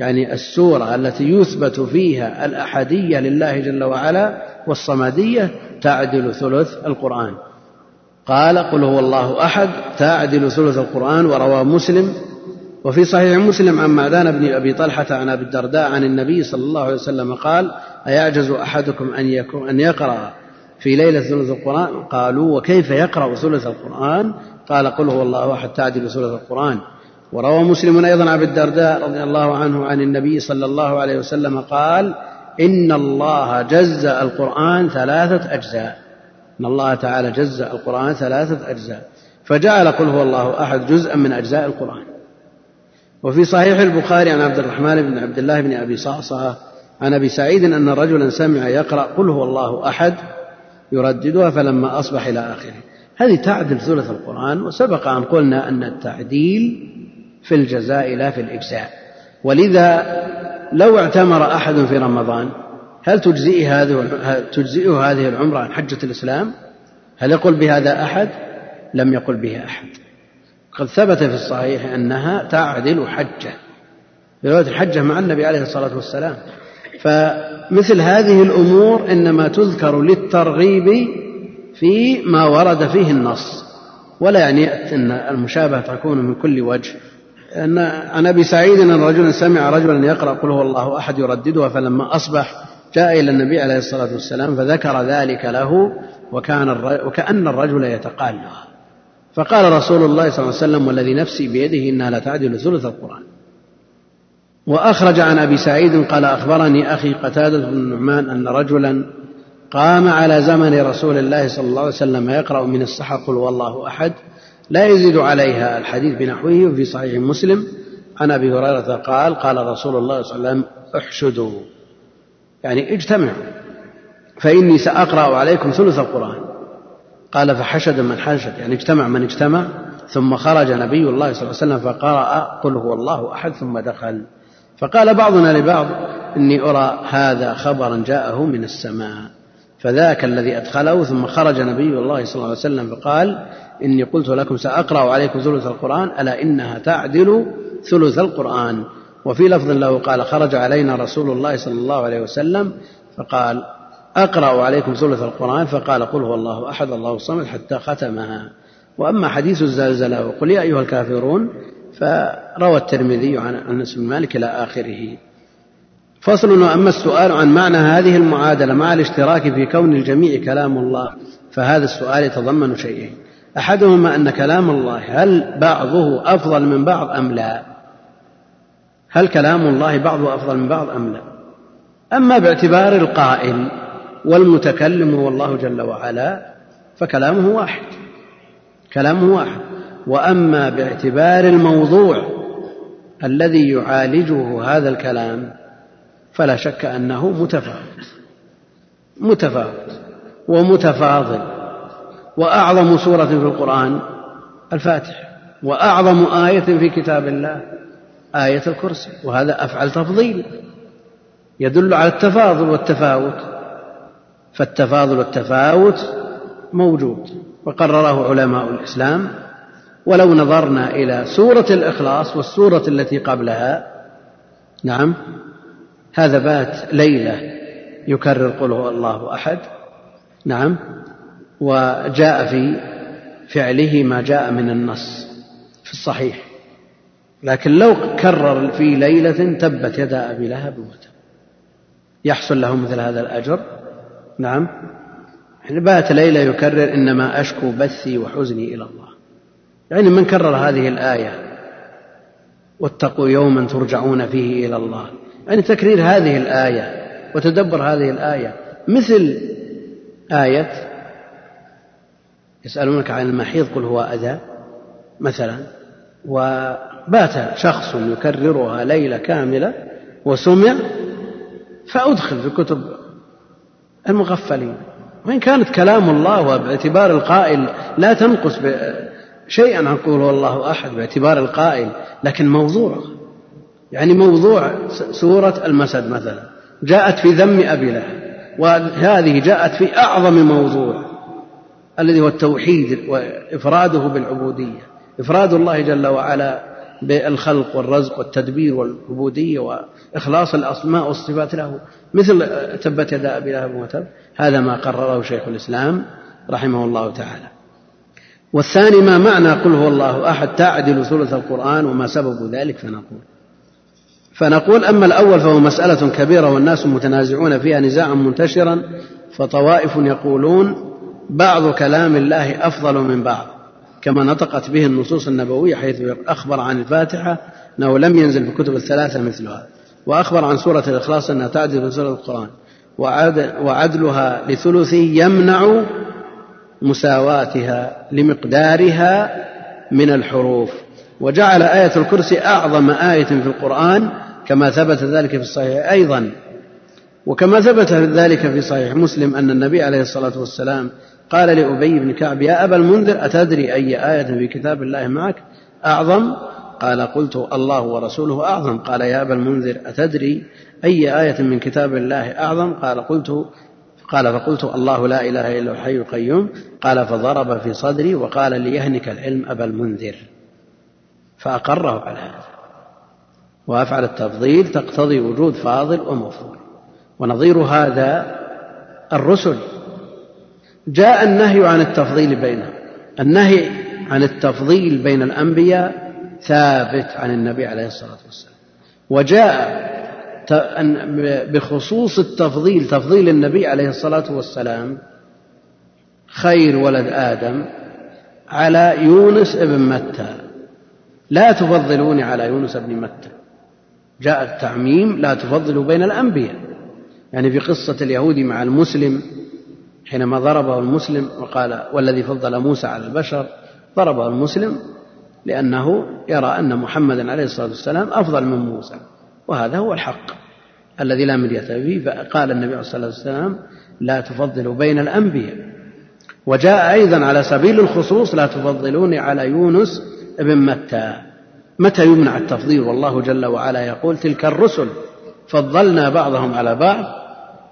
[SPEAKER 1] يعني السورة التي يثبت فيها الأحدية لله جل وعلا والصمدية تعدل ثلث القرآن. قال قل هو الله أحد تعدل ثلث القرآن وروى مسلم. وفي صحيح مسلم عن معدان بن أبي طلحة عن أبي الدرداء عن النبي صلى الله عليه وسلم قال أيعجز أحدكم أن, يكون أن يقرأ في ليلة ثلث القرآن؟ قالوا وكيف يقرأ ثلث القرآن؟ قال قل هو الله أحد تعدل ثلث القرآن. وروى مسلم أيضا عن أبي الدرداء رضي الله عنه عن النبي صلى الله عليه وسلم قال إن الله جزأ القرآن ثلاثة أجزاء. إن الله تعالى جزأ القرآن ثلاثة أجزاء. فجعل قل هو الله أحد جزءا من أجزاء القرآن. وفي صحيح البخاري عن عبد الرحمن بن عبد الله بن أبي صعصعة عن أبي سعيد أن رجلا سمع يقرأ قل هو الله أحد يرددها فلما أصبح إلى آخره. هذه تعدل ثلث القرآن وسبق أن قلنا أن التعديل في الجزاء لا في الإجزاء. ولذا لو اعتمر أحد في رمضان هل تجزئه هذه تجزئه هذه العمرة عن حجة الإسلام؟ هل يقول بهذا أحد؟ لم يقل به أحد. قد ثبت في الصحيح أنها تعدل حجة. رواية الحجة مع النبي عليه الصلاة والسلام. فمثل هذه الأمور إنما تذكر للترغيب في ما ورد فيه النص. ولا يعني أن المشابهة تكون من كل وجه. أن عن أبي سعيد أن رجلا سمع رجلا يقرأ قل هو الله أحد يرددها فلما أصبح جاء إلى النبي عليه الصلاة والسلام فذكر ذلك له وكان وكأن الرجل يتقالها فقال رسول الله صلى الله عليه وسلم والذي نفسي بيده إنها لتعدل ثلث القرآن. وأخرج عن أبي سعيد قال أخبرني أخي قتادة بن النعمان أن رجلا قام على زمن رسول الله صلى الله عليه وسلم يقرأ من السحر قل والله أحد لا يزيد عليها الحديث بنحوه وفي صحيح مسلم. عن أبي هريرة قال قال رسول الله صلى الله عليه وسلم احشدوا. يعني اجتمعوا. فإني سأقرأ عليكم ثلث القرآن. قال فحشد من حشد. يعني اجتمع من اجتمع. ثم خرج نبي الله صلى الله عليه وسلم فقرأ قل هو الله أحد ثم دخل. فقال بعضنا لبعض إني أرى هذا خبرا جاءه من السماء. فذاك الذي أدخله ثم خرج نبي الله صلى الله عليه وسلم فقال إني قلت لكم سأقرأ عليكم ثلث القرآن ألا إنها تعدل ثلث القرآن. وفي لفظ له قال خرج علينا رسول الله صلى الله عليه وسلم فقال أقرأ عليكم ثلث القرآن فقال قل هو الله أحد الله الصمد حتى ختمها. وأما حديث الزلزلة وقل يا أيها الكافرون فروى الترمذي عن أنس بن مالك إلى آخره. فصل وأما السؤال عن معنى هذه المعادلة مع الاشتراك في كون الجميع كلام الله فهذا السؤال يتضمن شيئين. أحدهما أن كلام الله هل بعضه أفضل من بعض أم لا؟ هل كلام الله بعضه أفضل من بعض أم لا؟ أما باعتبار القائل والمتكلم هو الله جل وعلا فكلامه واحد كلامه واحد. وأما باعتبار الموضوع الذي يعالجه هذا الكلام فلا شك أنه متفاوت متفاوت ومتفاضل. وأعظم سورة في القرآن الفاتحة وأعظم آية في كتاب الله آية الكرسي وهذا أفعل تفضيل يدل على التفاضل والتفاوت. فالتفاضل والتفاوت موجود وقرره علماء الإسلام. ولو نظرنا إلى سورة الإخلاص والسورة التي قبلها نعم هذا بات ليلة يكرر قل هو الله أحد نعم وجاء في فعله ما جاء من النص في الصحيح. لكن لو كرر في ليلة تبت يدا أبي لهب وتب يحصل له مثل هذا الأجر. نعم. يعني بات ليلة يكرر إنما أشكو بثي وحزني إلى الله. يعني من كرر هذه الآية. واتقوا يوما ترجعون فيه إلى الله. يعني تكرير هذه الآية وتدبر هذه الآية. مثل آية يسألونك عن المحيض قل هو أذى مثلا وبات شخص يكررها ليلة كاملة وسمع فأدخل في كتب المغفلين. وإن كانت كلام الله وباعتبار القائل لا تنقص شيئا عن قول الله أحد باعتبار القائل لكن موضوع يعني موضوع سورة المسد مثلا جاءت في ذم أبي لهب وهذه جاءت في أعظم موضوع. الذي هو التوحيد وإفراده بالعبودية. إفراد الله جل وعلا بالخلق والرزق والتدبير والعبودية وإخلاص الأسماء والصفات له. مثل تبت يدا أبي لهب وتب هذا ما قرره شيخ الإسلام رحمه الله تعالى. والثاني ما معنى قل هو الله أحد تعدل ثلث القرآن وما سبب ذلك فنقول. فنقول أما الأول فهو مسألة كبيرة والناس متنازعون فيها نزاعا منتشرا فطوائف يقولون بعض كلام الله أفضل من بعض كما نطقت به النصوص النبوية حيث أخبر عن الفاتحة أنه لم ينزل في الكتب الثلاثة مثلها وأخبر عن سورة الإخلاص أنها تعدل سورة القرآن وعدلها لثلثه يمنع مساواتها لمقدارها من الحروف. وجعل آية الكرسي أعظم آية في القرآن كما ثبت ذلك في الصحيح أيضا. وكما ثبت ذلك في صحيح مسلم أن النبي عليه الصلاة والسلام قال لأبي بن كعب يا أبا المنذر أتدري أي آية في كتاب الله معك؟ أعظم. قال قلت الله ورسوله أعظم. قال يا أبا المنذر أتدري أي آية من كتاب الله أعظم؟ قال قلت قال فقلت الله لا إله إلا هو الحي القيوم. قال فضرب في صدري وقال ليهنك العلم أبا المنذر. فأقره على هذا. وأفعل التفضيل تقتضي وجود فاضل ومفضول ونظير هذا الرسل جاء النهي عن التفضيل بينهم النهي عن التفضيل بين الأنبياء ثابت عن النبي عليه الصلاة والسلام. وجاء بخصوص التفضيل تفضيل النبي عليه الصلاة والسلام خير ولد آدم على يونس ابن متى. لا تفضلوني على يونس ابن متى. جاء التعميم لا تفضلوا بين الأنبياء. يعني في قصة اليهودي مع المسلم حينما ضربه المسلم وقال والذي فضل موسى على البشر ضربه المسلم لأنه يرى أن محمدا عليه الصلاة والسلام أفضل من موسى وهذا هو الحق الذي لا مرية فيه. فقال النبي عليه الصلاة والسلام لا تفضلوا بين الأنبياء. وجاء أيضا على سبيل الخصوص لا تفضلوني على يونس ابن متى. متى يمنع التفضيل؟ والله جل وعلا يقول تلك الرسل فضلنا بعضهم على بعض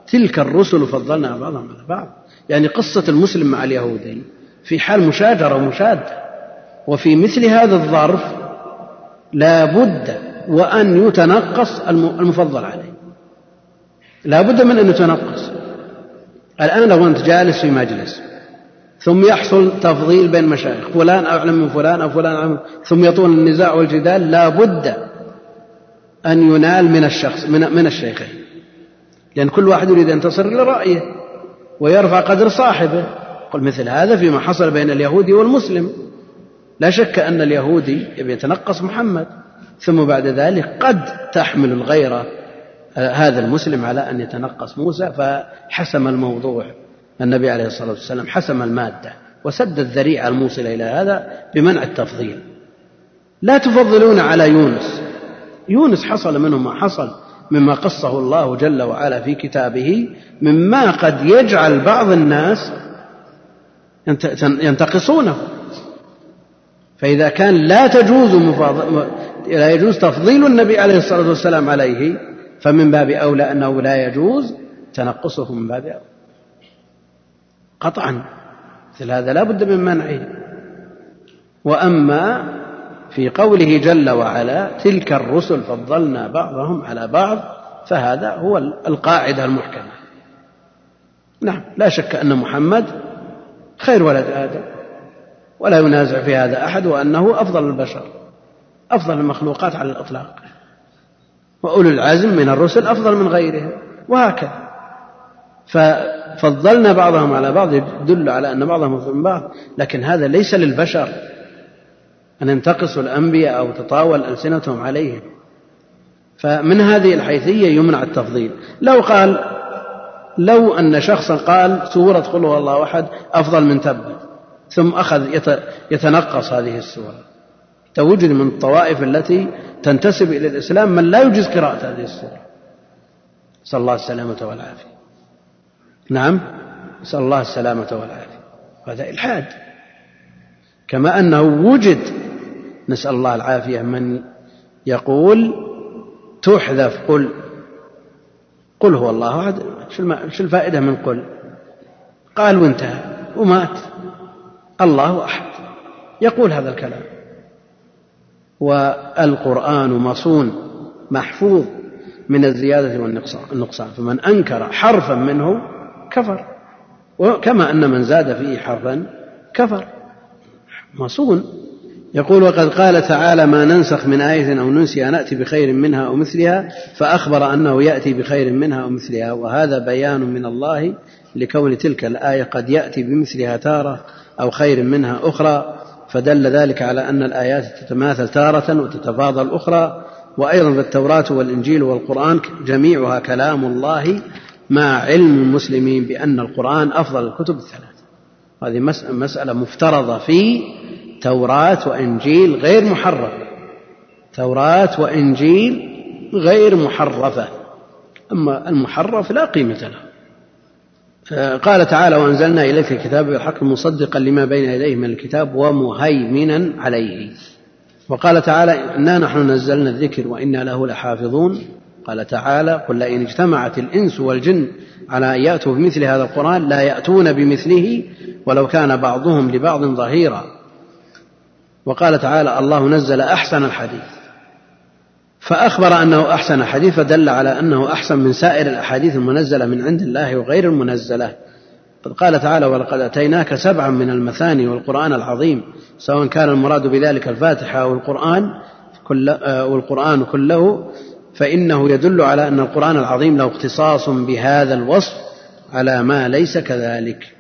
[SPEAKER 1] تلك الرسل فضلنا بعضهم على بعض. يعني قصة المسلم مع اليهودي في حال مشاجرة ومشادة وفي مثل هذا الظرف لا بد وأن يتنقص المفضل عليه. لا بد من أن يتنقص. الآن لو أنت جالس في مجلس ثم يحصل تفضيل بين مشايخ فلان أعلم من فلان أو فلان أعلم ثم يطول النزاع والجدال لا بد أن ينال من الشخص من, من الشيخين. لأن كل واحد يريد أن ينتصر لرأيه ويرفع قدر صاحبه. قل مثل هذا فيما حصل بين اليهودي والمسلم. لا شك أن اليهودي يتنقص محمد ثم بعد ذلك قد تحمل الغيرة آه، هذا المسلم على أن يتنقص موسى فحسم الموضوع. النبي عليه الصلاة والسلام حسم المادة وسد الذريعة الموصلة إلى هذا بمنع التفضيل. لا تفضلون على يونس. يونس حصل منه ما حصل. مما قصه الله جل وعلا في كتابه مما قد يجعل بعض الناس ينتقصونه. فإذا كان لا تجوز لا يجوز تفضيل النبي عليه الصلاة والسلام عليه فمن باب أولى أنه لا يجوز تنقصه من باب أولى. قطعا. مثل هذا لا بد من منعه. وأما في قوله جل وعلا تلك الرسل فضلنا بعضهم على بعض فهذا هو القاعدة المحكمة. نعم لا شك أن محمد خير ولد آدم ولا ينازع في هذا أحد وأنه أفضل البشر أفضل المخلوقات على الإطلاق. وأولو العزم من الرسل أفضل من غيرهم وهكذا. ففضلنا بعضهم على بعض يدل على أن بعضهم أفضل من بعض لكن هذا ليس للبشر. أن ينتقصوا الأنبياء أو تطاول ألسنتهم عليهم. فمن هذه الحيثية يمنع التفضيل. لو قال لو أن شخصا قال سورة قل هو الله أحد أفضل من تبت ثم أخذ يتنقص هذه السورة. توجد من الطوائف التي تنتسب إلى الإسلام من لا يجوز قراءة هذه السورة. نسأل الله السلامة والعافية. نعم نسأل الله السلامة والعافية. هذا إلحاد. كما أنه وجد نسأل الله العافية من يقول تحذف قل قل هو الله أحد. شو الفائدة من قل؟ قال وانتهى ومات. الله أحد. يقول هذا الكلام. والقرآن مصون محفوظ من الزيادة والنقصان فمن أنكر حرفا منه كفر. كما أن من زاد فيه حرفا كفر. مصون. يقول وقد قال تعالى ما ننسخ من آية أو ننسيها نأتي بخير منها أو مثلها فأخبر أنه يأتي بخير منها أو مثلها وهذا بيان من الله لكون تلك الآية قد يأتي بمثلها تارة أو خير منها أخرى فدل ذلك على أن الآيات تتماثل تارة وتتفاضل أخرى وأيضا فالتوراة والإنجيل والقرآن جميعها كلام الله مع علم المسلمين بأن القرآن أفضل الكتب الثلاث هذه مسألة مفترضة في توراة وإنجيل غير محرفة توراة وإنجيل غير محرفة أما المحرف لا قيمة له. قال تعالى وأنزلنا إليك الكتاب بالحق مصدقا لما بين يديه من الكتاب ومهيمنا عليه. وقال تعالى إنا نحن نزلنا الذكر وإنا له لحافظون. قال تعالى قل لئن اجتمعت الإنس والجن على أن يأتوا بمثل هذا القرآن لا يأتون بمثله ولو كان بعضهم لبعض ظهيرا. وقال تعالى الله نزل أحسن الحديث. فأخبر أنه أحسن حديث فدل على أنه أحسن من سائر الأحاديث المنزلة من عند الله وغير المنزلة. قد قال تعالى ولقد أتيناك سبعا من المثاني والقرآن العظيم سواء كان المراد بذلك الفاتحة أو القرآن كل والقرآن كله فإنه يدل على أن القرآن العظيم له اختصاص بهذا الوصف على ما ليس كذلك.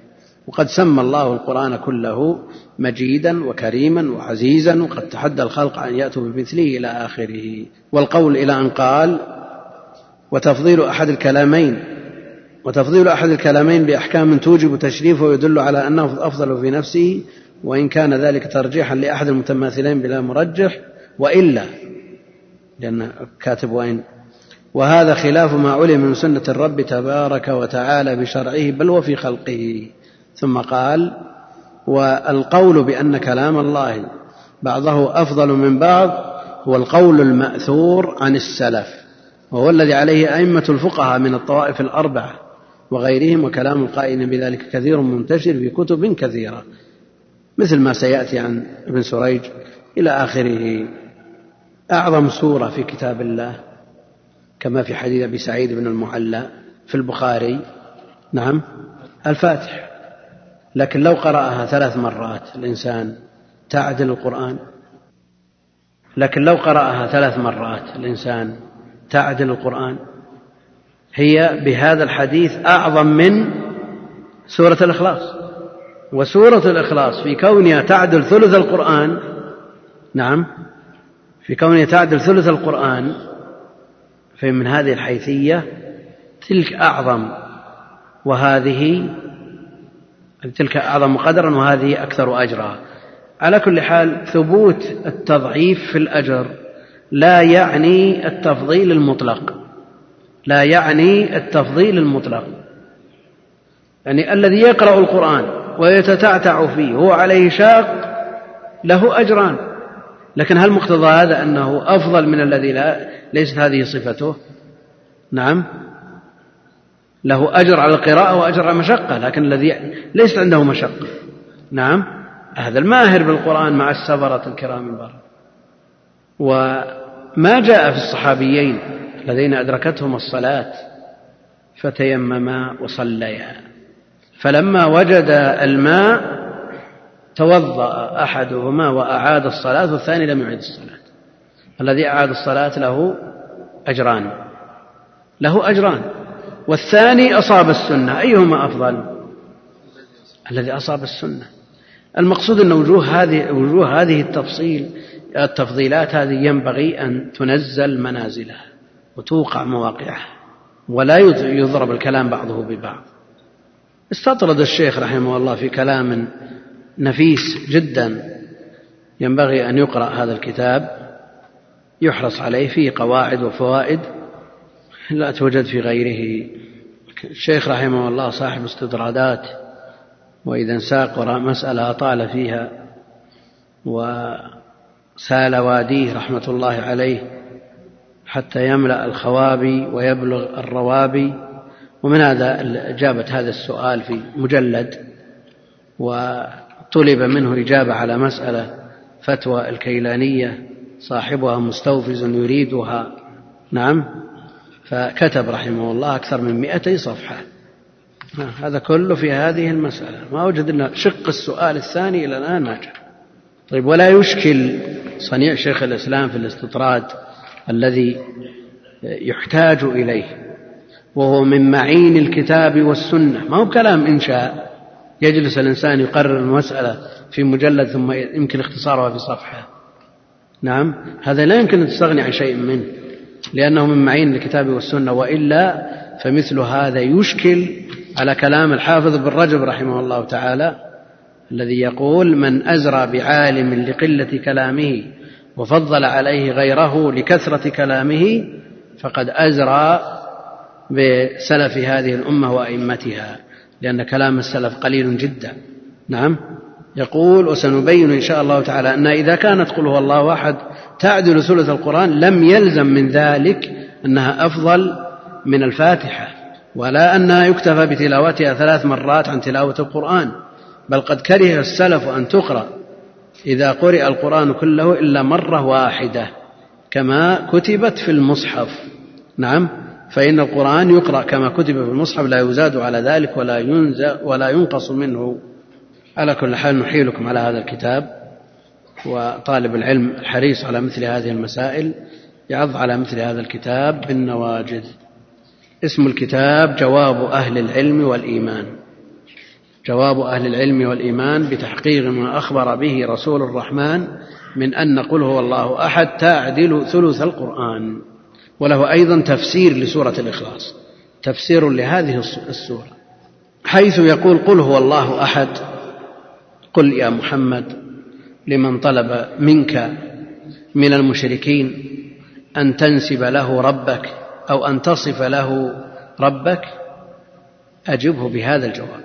[SPEAKER 1] وقد سمى الله القرآن كله مجيدا وكريما وعزيزا وقد تحدى الخلق أن يأتوا بمثله إلى آخره. والقول إلى أن قال وتفضيل أحد الكلامين وتفضيل أحد الكلامين بأحكام توجب تشريفه ويدل على أنه أفضل في نفسه وإن كان ذلك ترجيحا لأحد المتماثلين بلا مرجح وإلا. لأن كاتب وإن وهذا خلاف ما علم من سنة الرب تبارك وتعالى بشرعه بل وفي خلقه. ثم قال والقول بأن كلام الله بعضه أفضل من بعض هو القول المأثور عن السلف وهو الذي عليه أئمة الفقهاء من الطوائف الأربعة وغيرهم وكلام القائل بذلك كثير منتشر في كتب كثيرة مثل ما سيأتي عن ابن سريج إلى آخره. أعظم سورة في كتاب الله كما في حديث أبي سعيد بن المعلى في البخاري نعم الفاتح. لكن لو قرأها ثلاث مرات الإنسان تعدل القرآن. لكن لو قرأها ثلاث مرات الإنسان تعدل القرآن. هي بهذا الحديث أعظم من سورة الإخلاص. وسورة الإخلاص في كونها تعدل ثلث القرآن نعم في كونها تعدل ثلث القرآن فمن هذه الحيثية تلك أعظم. وهذه تلك أعظم قدرا وهذه أكثر أجرا على كل حال ثبوت التضعيف في الأجر لا يعني التفضيل المطلق. لا يعني التفضيل المطلق. يعني الذي يقرأ القرآن ويتتعتع فيه هو عليه شاق له أجران. لكن هل مقتضى هذا أنه أفضل من الذي لا ليست هذه صفته؟ نعم. له أجر على القراءة وأجر على المشقة لكن الذي ليست عنده مشقة. نعم هذا الماهر بالقرآن مع السفرة الكرام البررة وما جاء في الصحابيين الذين أدركتهم الصلاة فتيمما وصليا. فلما وجد الماء توضأ أحدهما وأعاد الصلاة والثاني لم يعد الصلاة. الذي أعاد الصلاة له أجران. له أجران. والثاني أصاب السنة. أيهما أفضل؟ الذي أصاب السنة. المقصود أن وجوه هذه وجوه هذه التفصيل التفضيلات هذه ينبغي أن تنزل منازلها وتوقع مواقعها ولا يضرب الكلام بعضه ببعض. استطرد الشيخ رحمه الله في كلام نفيس جدا. ينبغي أن يقرأ هذا الكتاب يحرص عليه فيه قواعد وفوائد لا توجد في غيره. الشيخ رحمه الله صاحب استطرادات وإذا انساق وراء مسألة أطال فيها وسال واديه رحمة الله عليه حتى يملأ الخوابي ويبلغ الروابي. ومن هذا أجابة هذا السؤال في مجلد وطلب منه إجابة على مسألة فتوى الكيلانية صاحبها مستوفز يريدها. نعم. فكتب رحمه الله أكثر من مئتي صفحة. هذا كله في هذه المسألة. ما وجد أن شق السؤال الثاني إلى الآن ما جاء. طيب ولا يشكل صنيع شيخ الإسلام في الاستطراد الذي يحتاج إليه وهو من معين الكتاب والسنة. ما هو كلام إنشاء يجلس الإنسان يقرر المسألة في مجلد ثم يمكن اختصارها في صفحة. نعم هذا لا يمكن أن تستغني عن شيء منه. لأنه من معين الكتاب والسنة وإلا فمثل هذا يشكل على كلام الحافظ بن رجب رحمه الله تعالى الذي يقول من أزرى بعالم لقلة كلامه وفضل عليه غيره لكثرة كلامه فقد أزرى بسلف هذه الأمة وأئمتها لأن كلام السلف قليل جدا. نعم. يقول وسنبين إن شاء الله تعالى أن إذا كانت قل هو الله أحد تعدل ثلث القرآن لم يلزم من ذلك أنها أفضل من الفاتحة ولا أنها يكتفى بتلاوتها ثلاث مرات عن تلاوة القرآن بل قد كره السلف أن تقرأ إذا قرئ القرآن كله إلا مرة واحدة كما كتبت في المصحف. نعم فإن القرآن يقرأ كما كتب في المصحف لا يزاد على ذلك ولا ولا ينقص منه. على كل حال نحيلكم على هذا الكتاب وطالب العلم الحريص على مثل هذه المسائل يعض على مثل هذا الكتاب بالنواجذ. اسم الكتاب جواب أهل العلم والإيمان. جواب أهل العلم والإيمان بتحقيق ما أخبر به رسول الرحمن من أن قل هو الله أحد تعدل ثلث القرآن. وله أيضا تفسير لسورة الإخلاص تفسير لهذه السورة. حيث يقول قل هو الله أحد قل يا محمد لمن طلب منك من المشركين أن تنسب له ربك أو أن تصف له ربك؟ أجبه بهذا الجواب.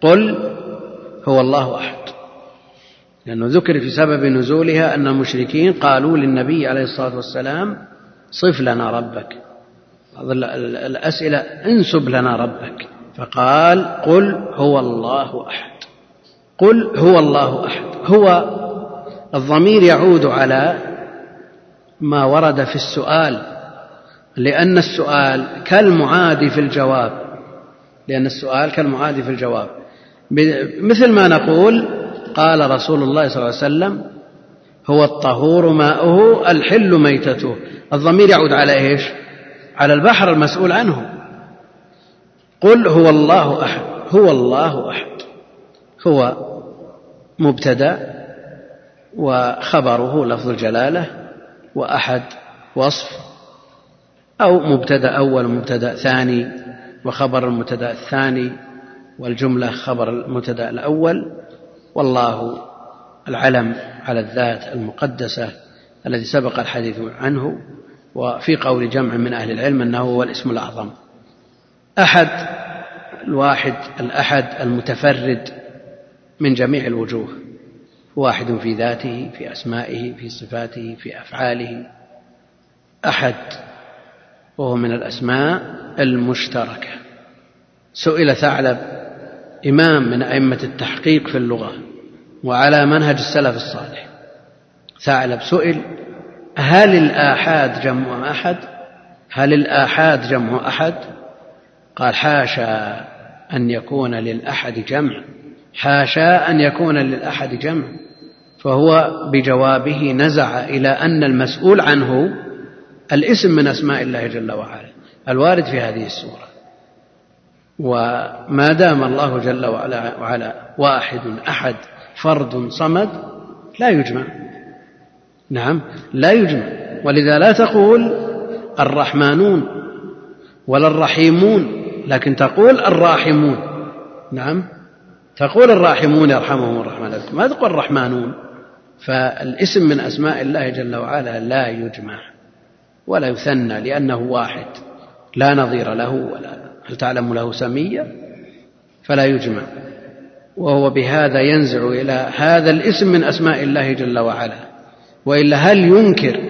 [SPEAKER 1] قل هو الله أحد. لأنه ذكر في سبب نزولها أن المشركين قالوا للنبي عليه الصلاة والسلام صف لنا ربك. بعض الأسئلة انسب لنا ربك. فقال قل هو الله أحد. قل هو الله أحد. هو الضمير يعود على ما ورد في السؤال لأن السؤال كالمعاد في الجواب لأن السؤال كالمعاد في الجواب. مثل ما نقول قال رسول الله صلى الله عليه وسلم هو الطهور ماؤه الحل ميتته. الضمير يعود على إيش؟ على البحر المسؤول عنه. قل هو الله أحد. هو الله أحد. هو مبتدا وخبره لفظ الجلاله واحد وصف أو مبتدا اول ومبتدا ثاني وخبر المبتدا الثاني والجمله خبر المبتدا الأول والله العلم على الذات المقدسه الذي سبق الحديث عنه وفي قول جمع من أهل العلم أنه هو الاسم الأعظم. أحد الواحد الأحد المتفرد من جميع الوجوه واحد في ذاته في أسمائه في صفاته في أفعاله. أحد وهو من الأسماء المشتركة. سئل ثعلب إمام من أئمة التحقيق في اللغة وعلى منهج السلف الصالح. ثعلب سئل هل الآحاد جمع أحد؟ هل الآحاد جمع أحد؟ قال حاشا أن يكون للأحد جمع. حاشا أن يكون للأحد جمع فهو بجوابه نزع إلى أن المسؤول عنه الاسم من أسماء الله جل وعلا الوارد في هذه السورة. وما دام الله جل وعلا, وعلا واحد أحد فرد صمد لا يجمع. نعم لا يجمع. ولذا لا تقول الرحمانون ولا الرحيمون لكن تقول الراحمون. نعم. تقول الراحمون يرحمهم الرحمن. ما تقول الرحمانون فالاسم من أسماء الله جل وعلا لا يجمع ولا يثنى لأنه واحد. لا نظير له ولا هل تعلم له سمية فلا يجمع. وهو بهذا ينزع إلى هذا الاسم من أسماء الله جل وعلا. وإلا هل ينكر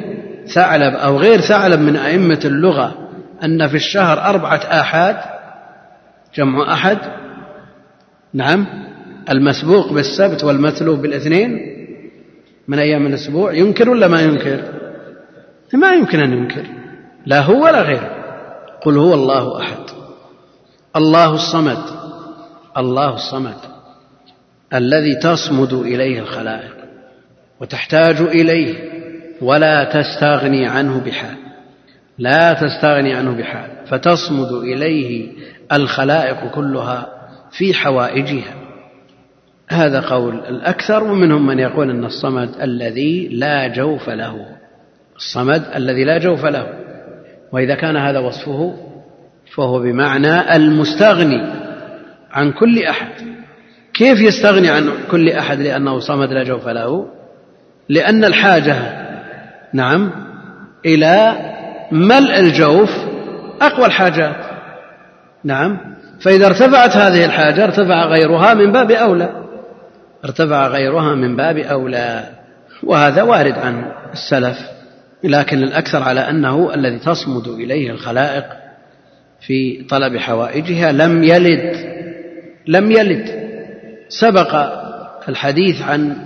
[SPEAKER 1] ثعلب أو غير ثعلب من أئمة اللغة أن في الشهر أربعة آحاد؟ جمع أحد؟ نعم. المسبوق بالسبت والمثلوب بالاثنين من أيام الأسبوع ينكر ولا ما ينكر؟ ما يمكن أن ينكر. لا هو ولا غيره. قل هو الله أحد. الله الصمد. الله الصمد. الذي تصمد إليه الخلائق وتحتاج إليه ولا تستغني عنه بحال. لا تستغني عنه بحال. فتصمد إليه الخلائق كلها في حوائجها. هذا قول الأكثر ومنهم من يقول أن الصمد الذي لا جوف له. الصمد الذي لا جوف له. وإذا كان هذا وصفه فهو بمعنى المستغني عن كل أحد. كيف يستغني عن كل أحد لأنه صمد لا جوف له؟ لأن الحاجة نعم إلى ملء الجوف أقوى الحاجات. نعم. فإذا ارتفعت هذه الحاجة ارتفع غيرها من باب أولى. ارتفع غيرها من باب أولى. وهذا وارد عن السلف لكن الأكثر على أنه الذي تصمد إليه الخلائق في طلب حوائجها لم يلد. لم يلد. سبق الحديث عن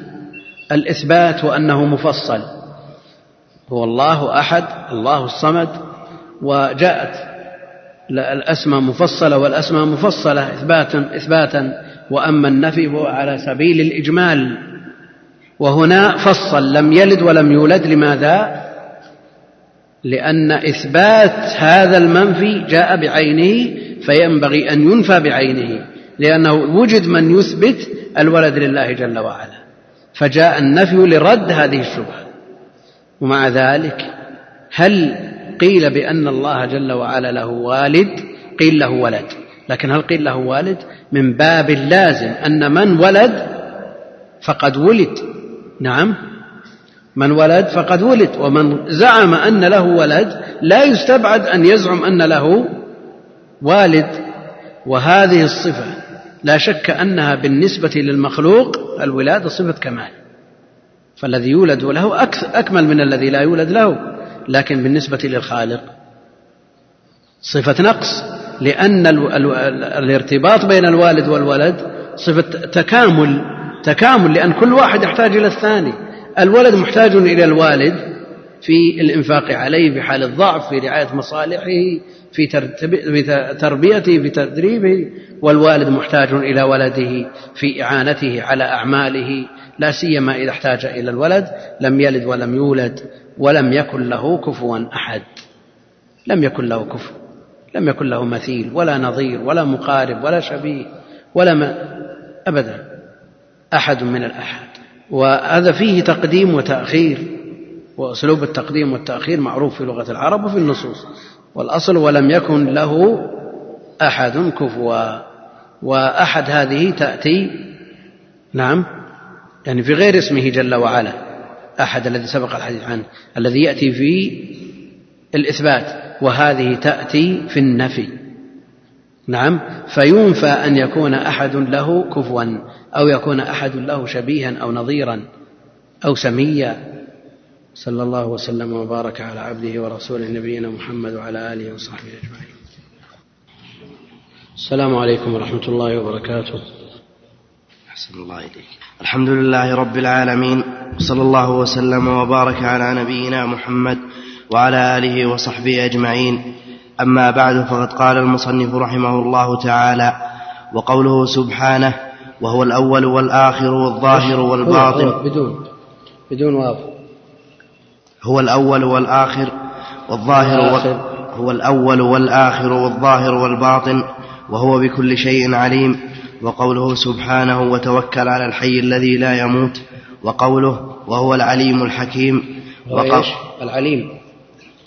[SPEAKER 1] الإثبات وأنه مفصل. هو الله أحد الله الصمد وجاءت الأسماء مفصلة والأسماء مفصلة إثباتا إثباتا. وأما النفي هو على سبيل الإجمال. وهنا فصل لم يلد ولم يولد. لماذا؟ لأن إثبات هذا المنفي جاء بعينه فينبغي أن ينفى بعينه. لأنه وجد من يثبت الولد لله جل وعلا. فجاء النفي لرد هذه الشبهة. ومع ذلك هل قيل بأن الله جل وعلا له والد قيل له ولد. لكن هل قيل له والد؟ من باب اللازم أن من ولد فقد ولد. نعم. من ولد فقد ولد. ومن زعم أن له ولد لا يستبعد أن يزعم أن له والد. وهذه الصفة لا شك أنها بالنسبة للمخلوق الولادة صفة كمال. فالذي يولد له أكمل من الذي لا يولد له. لكن بالنسبة للخالق. صفة نقص لأن الارتباط بين الوالد والولد صفة تكامل تكامل لأن كل واحد يحتاج إلى الثاني. الولد محتاج إلى الوالد في الإنفاق عليه في حال الضعف في رعاية مصالحه في تربيته في تدريبه. والوالد محتاج إلى ولده في إعانته على أعماله لا سيما إذا احتاج إلى الولد لم يلد ولم يولد. ولم يكن له كفوا أحد. لم يكن له كفو. لم يكن له مثيل ولا نظير ولا مقارب ولا شبيه ولا ما أبدا. أحد من الأحد. وهذا فيه تقديم وتأخير وأسلوب التقديم والتأخير معروف في لغة العرب وفي النصوص. والأصل ولم يكن له أحد كفوا. وأحد هذه تأتي نعم يعني في غير اسمه جل وعلا. أحد الذي سبق الحديث عنه الذي يأتي في الإثبات وهذه تأتي في النفي. نعم فينفى أن يكون أحد له كفوا أو يكون أحد له شبيها أو نظيرا أو سميا. صلى الله وسلم وبارك على عبده ورسوله نبينا محمد وعلى آله وصحبه أجمعين. السلام عليكم ورحمة الله وبركاته.
[SPEAKER 2] أحسن الله إليك. الحمد لله رب العالمين وصلى الله وسلم وبارك على نبينا محمد وعلى آله وصحبه أجمعين. أما بعد فقد قال المصنف رحمه الله تعالى وقوله سبحانه وهو الأول والآخر والظاهر والباطن.
[SPEAKER 1] بدون بدون واو.
[SPEAKER 2] هو الأول والآخر والظاهر هو الأول والآخر والظاهر والباطن وهو بكل شيء عليم. وقوله سبحانه وتوكل على الحي الذي لا يموت وقوله وهو العليم الحكيم
[SPEAKER 1] وقال العليم.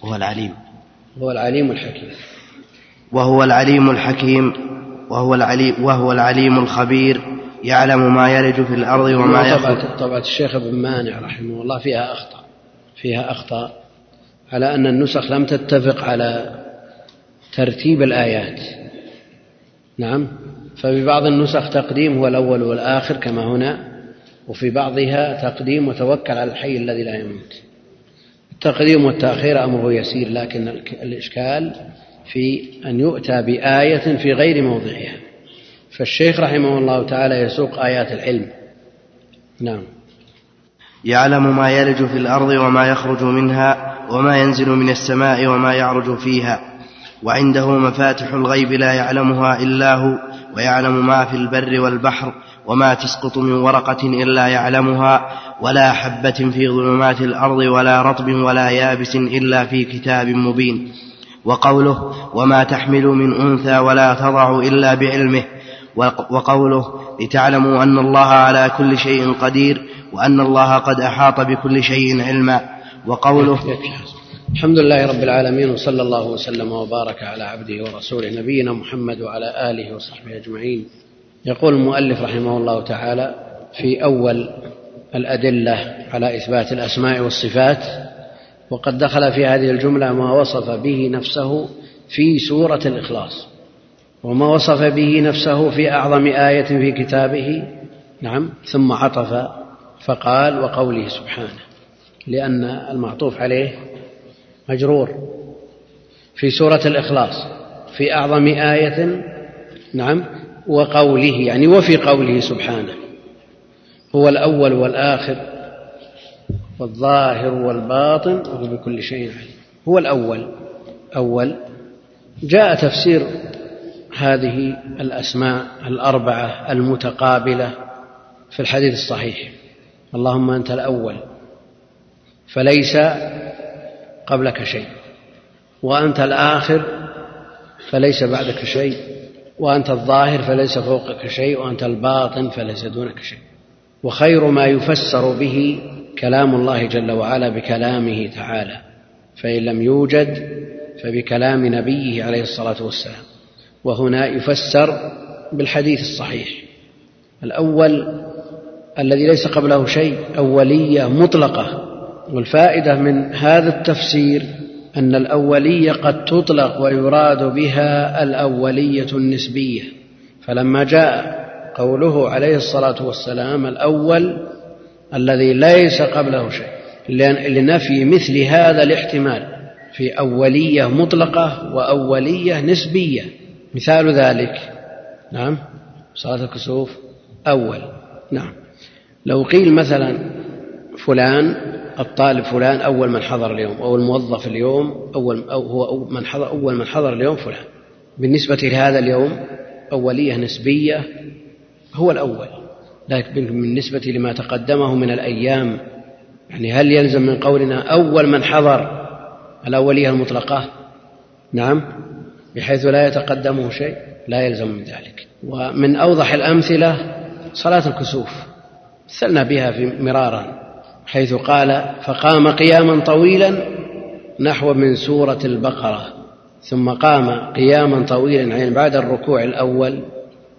[SPEAKER 2] وهو العليم.
[SPEAKER 1] هو العليم الحكيم.
[SPEAKER 2] وهو العليم الحكيم وهو العليم وهو العليم الخبير يعلم ما يلج في الأرض وما يخرج
[SPEAKER 1] طبعة الشيخ ابن مانع رحمه الله فيها أخطأ فيها أخطاء على أن النسخ لم تتفق على ترتيب الآيات. نعم؟ ففي بعض النسخ تقديم هو الأول والآخر كما هنا وفي بعضها تقديم وتوكل على الحي الذي لا يموت. التقديم والتأخير أمره يسير لكن الإشكال في أن يؤتى بآية في غير موضعها. فالشيخ رحمه الله تعالى يسوق آيات العلم. نعم.
[SPEAKER 2] يعلم ما يلج في الأرض وما يخرج منها وما ينزل من السماء وما يعرج فيها وعنده مفاتح الغيب لا يعلمها إلا هو. ويعلم ما في البر والبحر وما تسقط من ورقة إلا يعلمها ولا حبة في ظلمات الأرض ولا رطب ولا يابس إلا في كتاب مبين. وقوله وما تحمل من أنثى ولا تضع إلا بعلمه. وقوله لتعلموا أن الله على كل شيء قدير وأن الله قد أحاط بكل شيء علما. وقوله
[SPEAKER 1] الحمد لله رب العالمين وصلى الله وسلم وبارك على عبده ورسوله نبينا محمد وعلى آله وصحبه أجمعين. يقول المؤلف رحمه الله تعالى في أول الأدلة على إثبات الأسماء والصفات وقد دخل في هذه الجملة ما وصف به نفسه في سورة الإخلاص وما وصف به نفسه في أعظم آية في كتابه. نعم ثم عطف فقال وقوله سبحانه لأن المعطوف عليه مجرور في سورة الإخلاص في أعظم آية نعم وقوله يعني وفي قوله سبحانه هو الأول والآخر والظاهر والباطن وهو بكل شيء عليم. هو الأول أول. جاء تفسير هذه الأسماء الأربعة المتقابلة في الحديث الصحيح. اللهم أنت الأول فليس قبلك شيء. وأنت الآخر فليس بعدك شيء. وأنت الظاهر فليس فوقك شيء. وأنت الباطن فليس دونك شيء. وخير ما يفسر به كلام الله جل وعلا بكلامه تعالى. فإن لم يوجد فبكلام نبيه عليه الصلاة والسلام. وهنا يفسر بالحديث الصحيح. الأول الذي ليس قبله شيء أولية مطلقة. والفائدة من هذا التفسير أن الأولية قد تطلق ويراد بها الأولية النسبية. فلما جاء قوله عليه الصلاة والسلام الأول الذي ليس قبله شيء لنفي مثل هذا الاحتمال في أولية مطلقة وأولية نسبية. مثال ذلك نعم صلاة الكسوف أول نعم. لو قيل مثلا فلان الطالب فلان أول من حضر اليوم أو الموظف اليوم أول أو هو من حضر أول من حضر اليوم فلان. بالنسبة لهذا اليوم أولية نسبية هو الأول. لكن بالنسبة لما تقدمه من الأيام يعني هل يلزم من قولنا أول من حضر الأولية المطلقة؟ نعم بحيث لا يتقدمه شيء لا يلزم من ذلك. ومن أوضح الأمثلة صلاة الكسوف. مثلنا بها في مرارا. حيث قال فقام قياما طويلا نحو من سورة البقرة ثم قام قياما طويلا يعني بعد الركوع الأول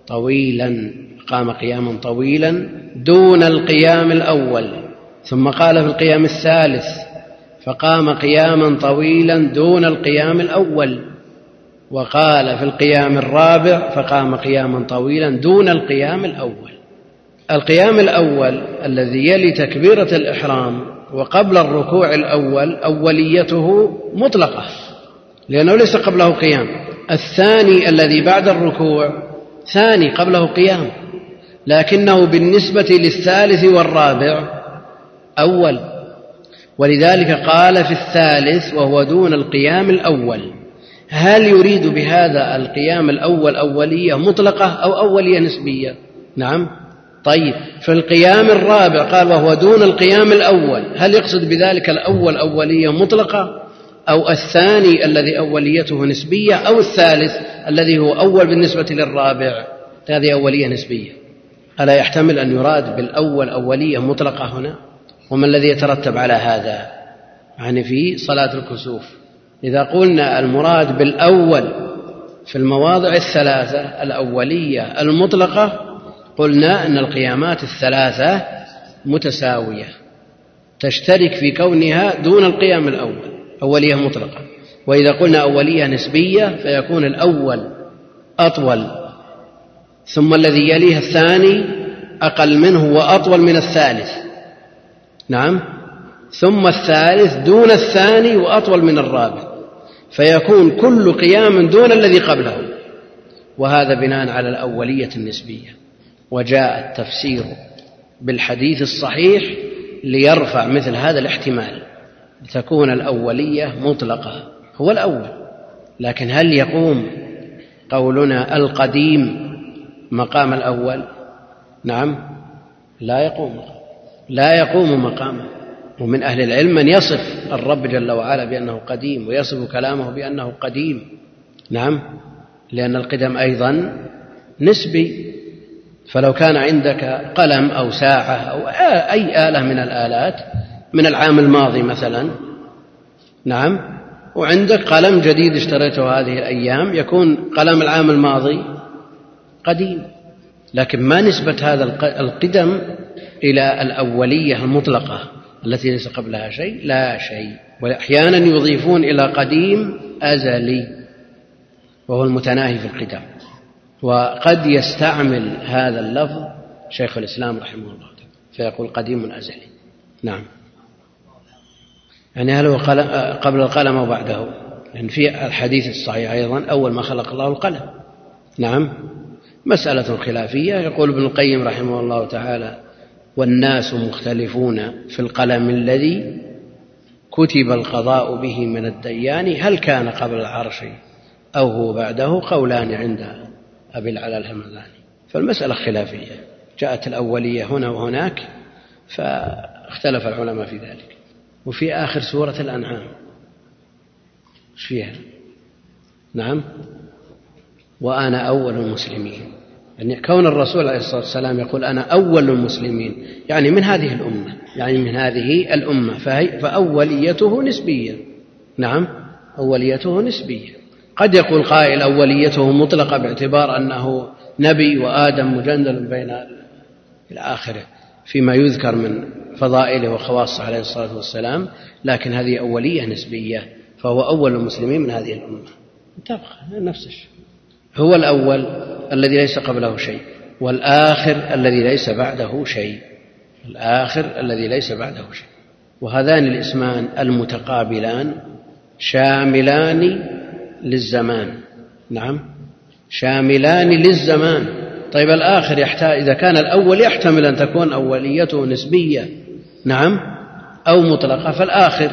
[SPEAKER 1] طويلا قام قياما طويلا دون القيام الأول ثم قال في القيام الثالث فقام قياما طويلا دون القيام الأول وقال في القيام الرابع فقام قياما طويلا دون القيام الأول. القيام الأول الذي يلي تكبيرة الإحرام وقبل الركوع الأول أوليته مطلقة لأنه ليس قبله قيام. الثاني الذي بعد الركوع ثاني قبله قيام لكنه بالنسبة للثالث والرابع أول. ولذلك قال في الثالث وهو دون القيام الأول هل يريد بهذا القيام الأول أولية مطلقة أو أولية نسبية؟ نعم. طيب في القيام الرابع قال وهو دون القيام الأول هل يقصد بذلك الأول أولية مطلقة أو الثاني الذي أوليته نسبية أو الثالث الذي هو أول بالنسبة للرابع؟ هذه أولية نسبية. ألا يحتمل أن يراد بالأول أولية مطلقة هنا؟ وما الذي يترتب على هذا؟ يعني في صلاة الكسوف. إذا قلنا المراد بالأول في المواضع الثلاثة الأولية المطلقة قلنا أن القيامات الثلاثة متساوية تشترك في كونها دون القيام الأول أولية مطلقة. وإذا قلنا أولية نسبية فيكون الأول أطول ثم الذي يليه الثاني أقل منه وأطول من الثالث. نعم؟ ثم الثالث دون الثاني وأطول من الرابع. فيكون كل قيام دون الذي قبله. وهذا بناء على الأولية النسبية. وجاء التفسير بالحديث الصحيح ليرفع مثل هذا الاحتمال تكون الأولية مطلقة هو الأول لكن هل يقوم قولنا القديم مقام الأول؟ نعم لا يقوم لا يقوم مقامه ومن أهل العلم من يصف الرب جل وعلا بأنه قديم ويصف كلامه بأنه قديم نعم لأن القدم أيضا نسبي فلو كان عندك قلم أو ساعة أو أي آلة من الآلات من العام الماضي مثلا نعم وعندك قلم جديد اشتريته هذه الأيام يكون قلم العام الماضي قديم. لكن ما نسبة هذا القدم إلى الأولية المطلقة التي ليس قبلها شيء؟ لا شيء. وأحيانا يضيفون إلى قديم أزلي وهو المتناهي في القدم. وقد يستعمل هذا اللفظ شيخ الإسلام رحمه الله فيقول قديم أزلي. نعم. يعني هل هو قبل القلم أو بعده؟ لأن في الحديث الصحيح أيضا أول ما خلق الله القلم. نعم. مسألة خلافية. يقول ابن القيم رحمه الله تعالى والناس مختلفون في القلم الذي كتب القضاء به من الديان هل كان قبل العرش أو هو بعده؟ قولان عند أبي العلا الهمذاني. فالمسألة خلافية. جاءت الأولية هنا وهناك فاختلف العلماء في ذلك. وفي آخر سورة الأنعام. إيش فيها؟ نعم. وأنا أول المسلمين. يعني كون الرسول عليه الصلاة والسلام يقول أنا أول المسلمين يعني من هذه الأمة يعني من هذه الأمة فأوليته نسبية نعم أوليته نسبية قد يقول قائل أوليته مطلقة باعتبار أنه نبي وآدم مجندل بين إلى آخره فيما يذكر من فضائله وخواصه عليه الصلاة والسلام لكن هذه أولية نسبية فهو أول المسلمين من هذه الأمة. تبقى نفس الشيء. هو الأول الذي ليس قبله شيء والآخر الذي ليس بعده شيء. الآخر الذي ليس بعده شيء. وهذان الاسمان المتقابلان شاملان للزمان. نعم. شاملان للزمان. طيب الآخر يحتاج إذا كان الأول يحتمل أن تكون أوليته نسبية. نعم. أو مطلقة. فالآخر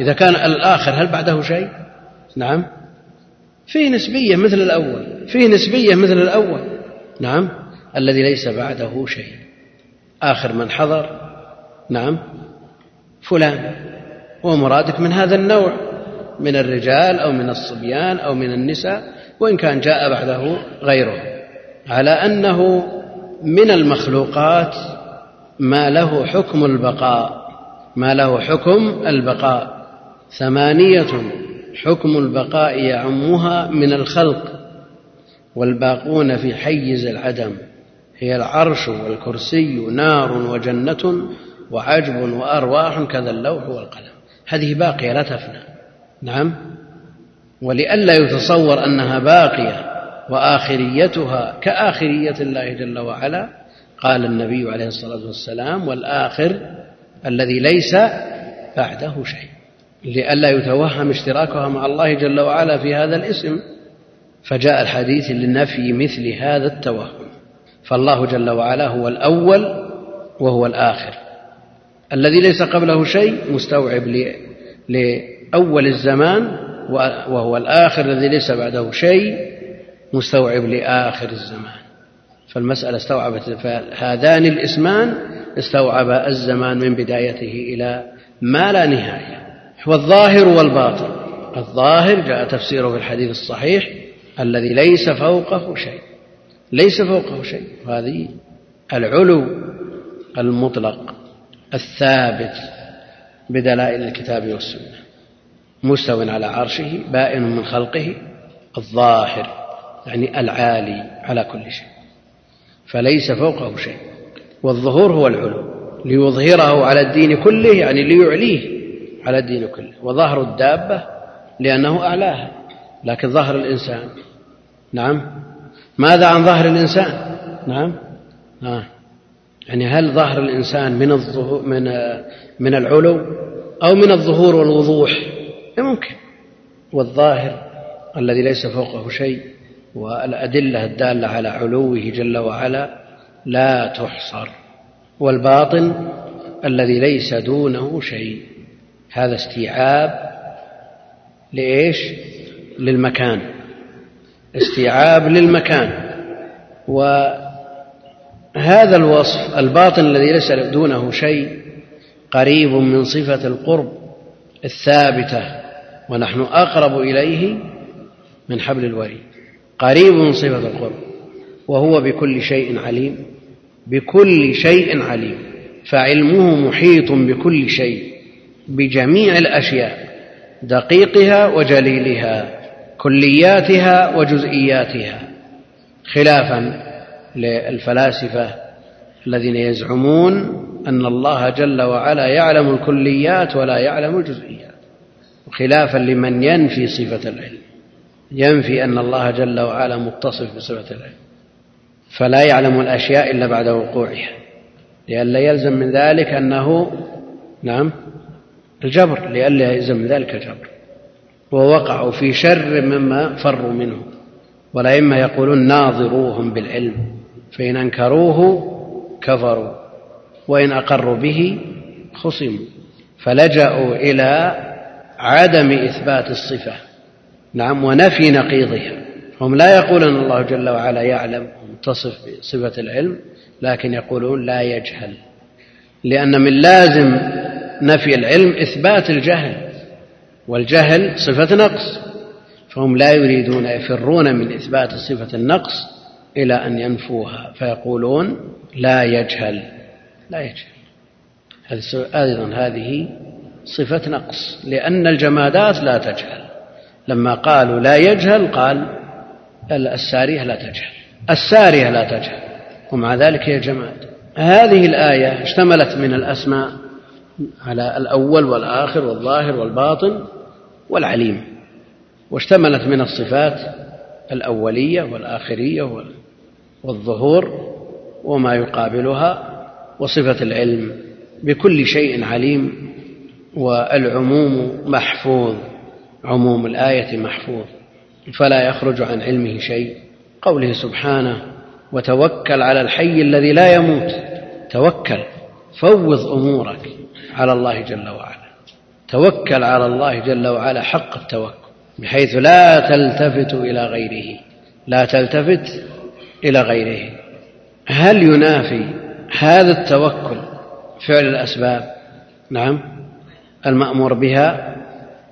[SPEAKER 1] إذا كان الآخر هل بعده شيء؟ نعم. فيه نسبية مثل الأول. فيه نسبية مثل الأول. نعم. الذي ليس بعده شيء. آخر من حضر. نعم. فلان. هو مرادك من هذا النوع. من الرجال أو من الصبيان أو من النساء وإن كان جاء بعده غيره. على أنه من المخلوقات ما له حكم البقاء ما له حكم البقاء. ثمانية حكم البقاء يعمها من الخلق. والباقون في حيز العدم. هي العرش والكرسي نار وجنة وعجب وأرواح كذا اللوح والقلم. هذه باقية لا تفنى. نعم. ولئلا يتصور أنها باقية وآخريتها كآخرية الله جل وعلا قال النبي عليه الصلاة والسلام والآخر الذي ليس بعده شيء. لئلا يتوهم اشتراكها مع الله جل وعلا في هذا الاسم. فجاء الحديث لنفي مثل هذا التوهم. فالله جل وعلا هو الأول وهو الآخر. الذي ليس قبله شيء مستوعب لأول الزمان وهو الآخر الذي ليس بعده شيء مستوعب لآخر الزمان. فالمسألة استوعبت هذان الاسمان استوعب الزمان من بدايته إلى ما لا نهاية. والظاهر والباطن. الظاهر جاء تفسيره في الحديث الصحيح الذي ليس فوقه شيء. ليس فوقه شيء. وهذه العلو المطلق الثابت بدلائل الكتاب والسنة. مستو على عرشه بائن من خلقه الظاهر يعني العالي على كل شيء. فليس فوقه شيء. والظهور هو العلو ليظهره على الدين كله يعني ليعليه على الدين كله. وظهر الدابة لأنه أعلاها لكن ظهر الإنسان. نعم. ماذا عن ظهر الإنسان؟ نعم. آه. يعني هل ظهر الإنسان من الظهور من من العلو أو من الظهور والوضوح؟ ممكن. والظاهر الذي ليس فوقه شيء والأدلة الدالة على علوه جل وعلا لا تحصر. والباطن الذي ليس دونه شيء. هذا استيعاب لإيش؟ للمكان. استيعاب للمكان. وهذا الوصف الباطن الذي ليس دونه شيء قريب من صفة القرب الثابتة. ونحن أقرب إليه من حبل الوريد. قريب من صفة القرب. وهو بكل شيء عليم. بكل شيء عليم. فعلمه محيط بكل شيء. بجميع الأشياء. دقيقها وجليلها. كلياتها وجزئياتها. خلافا للفلاسفة الذين يزعمون أن الله جل وعلا يعلم الكليات ولا يعلم الجزئيات. خلافا لمن ينفي صفة العلم. ينفي أن الله جل وعلا متصف بصفة العلم. فلا يعلم الأشياء إلا بعد وقوعها. لئلا يلزم من ذلك أنه نعم الجبر. لئلا يلزم من ذلك الجبر. ووقعوا في شر مما فروا منه. والأئمة يقولون ناظروهم بالعلم. فإن أنكروه كفروا. وإن أقروا به خصموا. فلجأوا إلى عدم إثبات الصفة. نعم ونفي نقيضها. هم لا يقولون الله جل وعلا يعلم متصف بصفة العلم لكن يقولون لا يجهل. لأن من لازم نفي العلم إثبات الجهل والجهل صفة نقص. فهم لا يريدون يفرون من إثبات صفة النقص إلى أن ينفوها فيقولون لا يجهل. لا يجهل. أيضا هذه صفة نقص لأن الجمادات لا تجهل. لما قالوا لا يجهل قال السارية لا تجهل. السارية لا تجهل. ومع ذلك هي جماد. هذه الآية اشتملت من الأسماء على الأول والآخر والظاهر والباطن والعليم. واشتملت من الصفات الأولية والآخرية والظهور وما يقابلها وصفة العلم بكل شيء عليم والعموم محفوظ عموم الآية محفوظ فلا يخرج عن علمه شيء. قوله سبحانه وتوكل على الحي الذي لا يموت توكل فوض أمورك على الله جل وعلا. توكل على الله جل وعلا حق التوكل بحيث لا تلتفت إلى غيره لا تلتفت إلى غيره. هل ينافي هذا التوكل فعل الأسباب؟ نعم. المأمور بها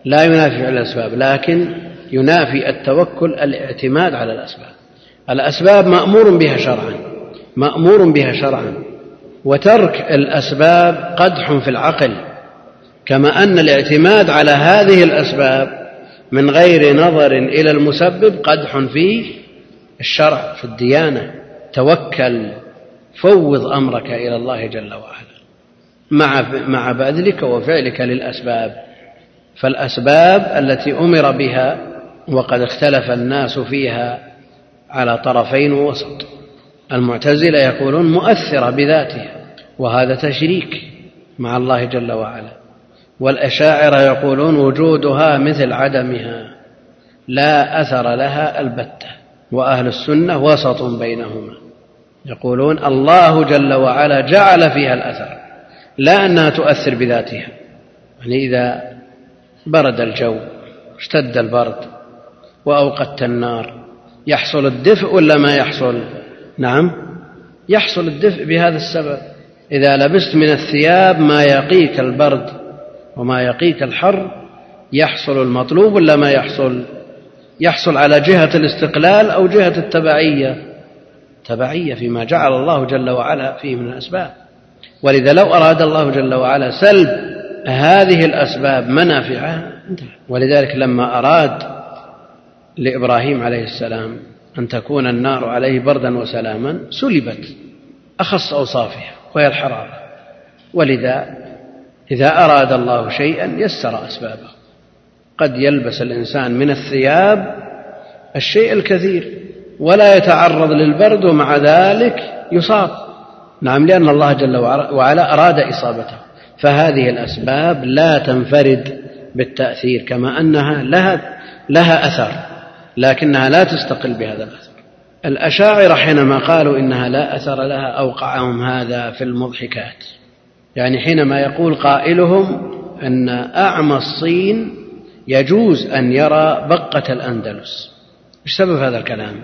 [SPEAKER 1] لا ينافي فعل الأسباب لكن ينافي التوكل الاعتماد على الأسباب. الأسباب مأمور بها شرعا مأمور بها شرعا. وترك الأسباب قدح في العقل كما أن الاعتماد على هذه الأسباب من غير نظر إلى المسبب قدح في الشرع في الديانة. توكل فوض أمرك إلى الله جل وعلا. مع مع بذلك وفعلك للأسباب. فالأسباب التي أمر بها وقد اختلف الناس فيها على طرفين ووسط المعتزلة يقولون مؤثرة بذاتها وهذا تشريك مع الله جل وعلا. والأشاعرة يقولون وجودها مثل عدمها لا أثر لها البتة وأهل السنة وسط بينهما. يقولون الله جل وعلا جعل فيها الأثر. لا أنها تؤثر بذاتها. يعني إذا برد الجو اشتد البرد وأوقدت النار يحصل الدفء ولا ما يحصل؟ نعم يحصل الدفء بهذا السبب. إذا لبست من الثياب ما يقيك البرد وما يقيك الحر يحصل المطلوب ولا ما يحصل؟ يحصل على جهة الاستقلال أو جهة التبعية. تبعية فيما جعل الله جل وعلا فيه من الأسباب. ولذا لو أراد الله جل وعلا سلب هذه الأسباب منافعها ولذلك لما أراد لإبراهيم عليه السلام أن تكون النار عليه بردا وسلاما سلبت أخص أوصافها وهي الحرارة ولذا إذا أراد الله شيئا يسر أسبابه. قد يلبس الإنسان من الثياب الشيء الكثير ولا يتعرض للبرد ومع ذلك يصاب. نعم لأن الله جل وعلا أراد إصابته. فهذه الأسباب لا تنفرد بالتأثير كما أنها لها لها أثر لكنها لا تستقل بهذا الأثر. الأشاعرة حينما قالوا إنها لا أثر لها أوقعهم هذا في المضحكات. يعني حينما يقول قائلهم أن أعمى الصين يجوز أن يرى بقة الأندلس. إيش سبب هذا الكلام؟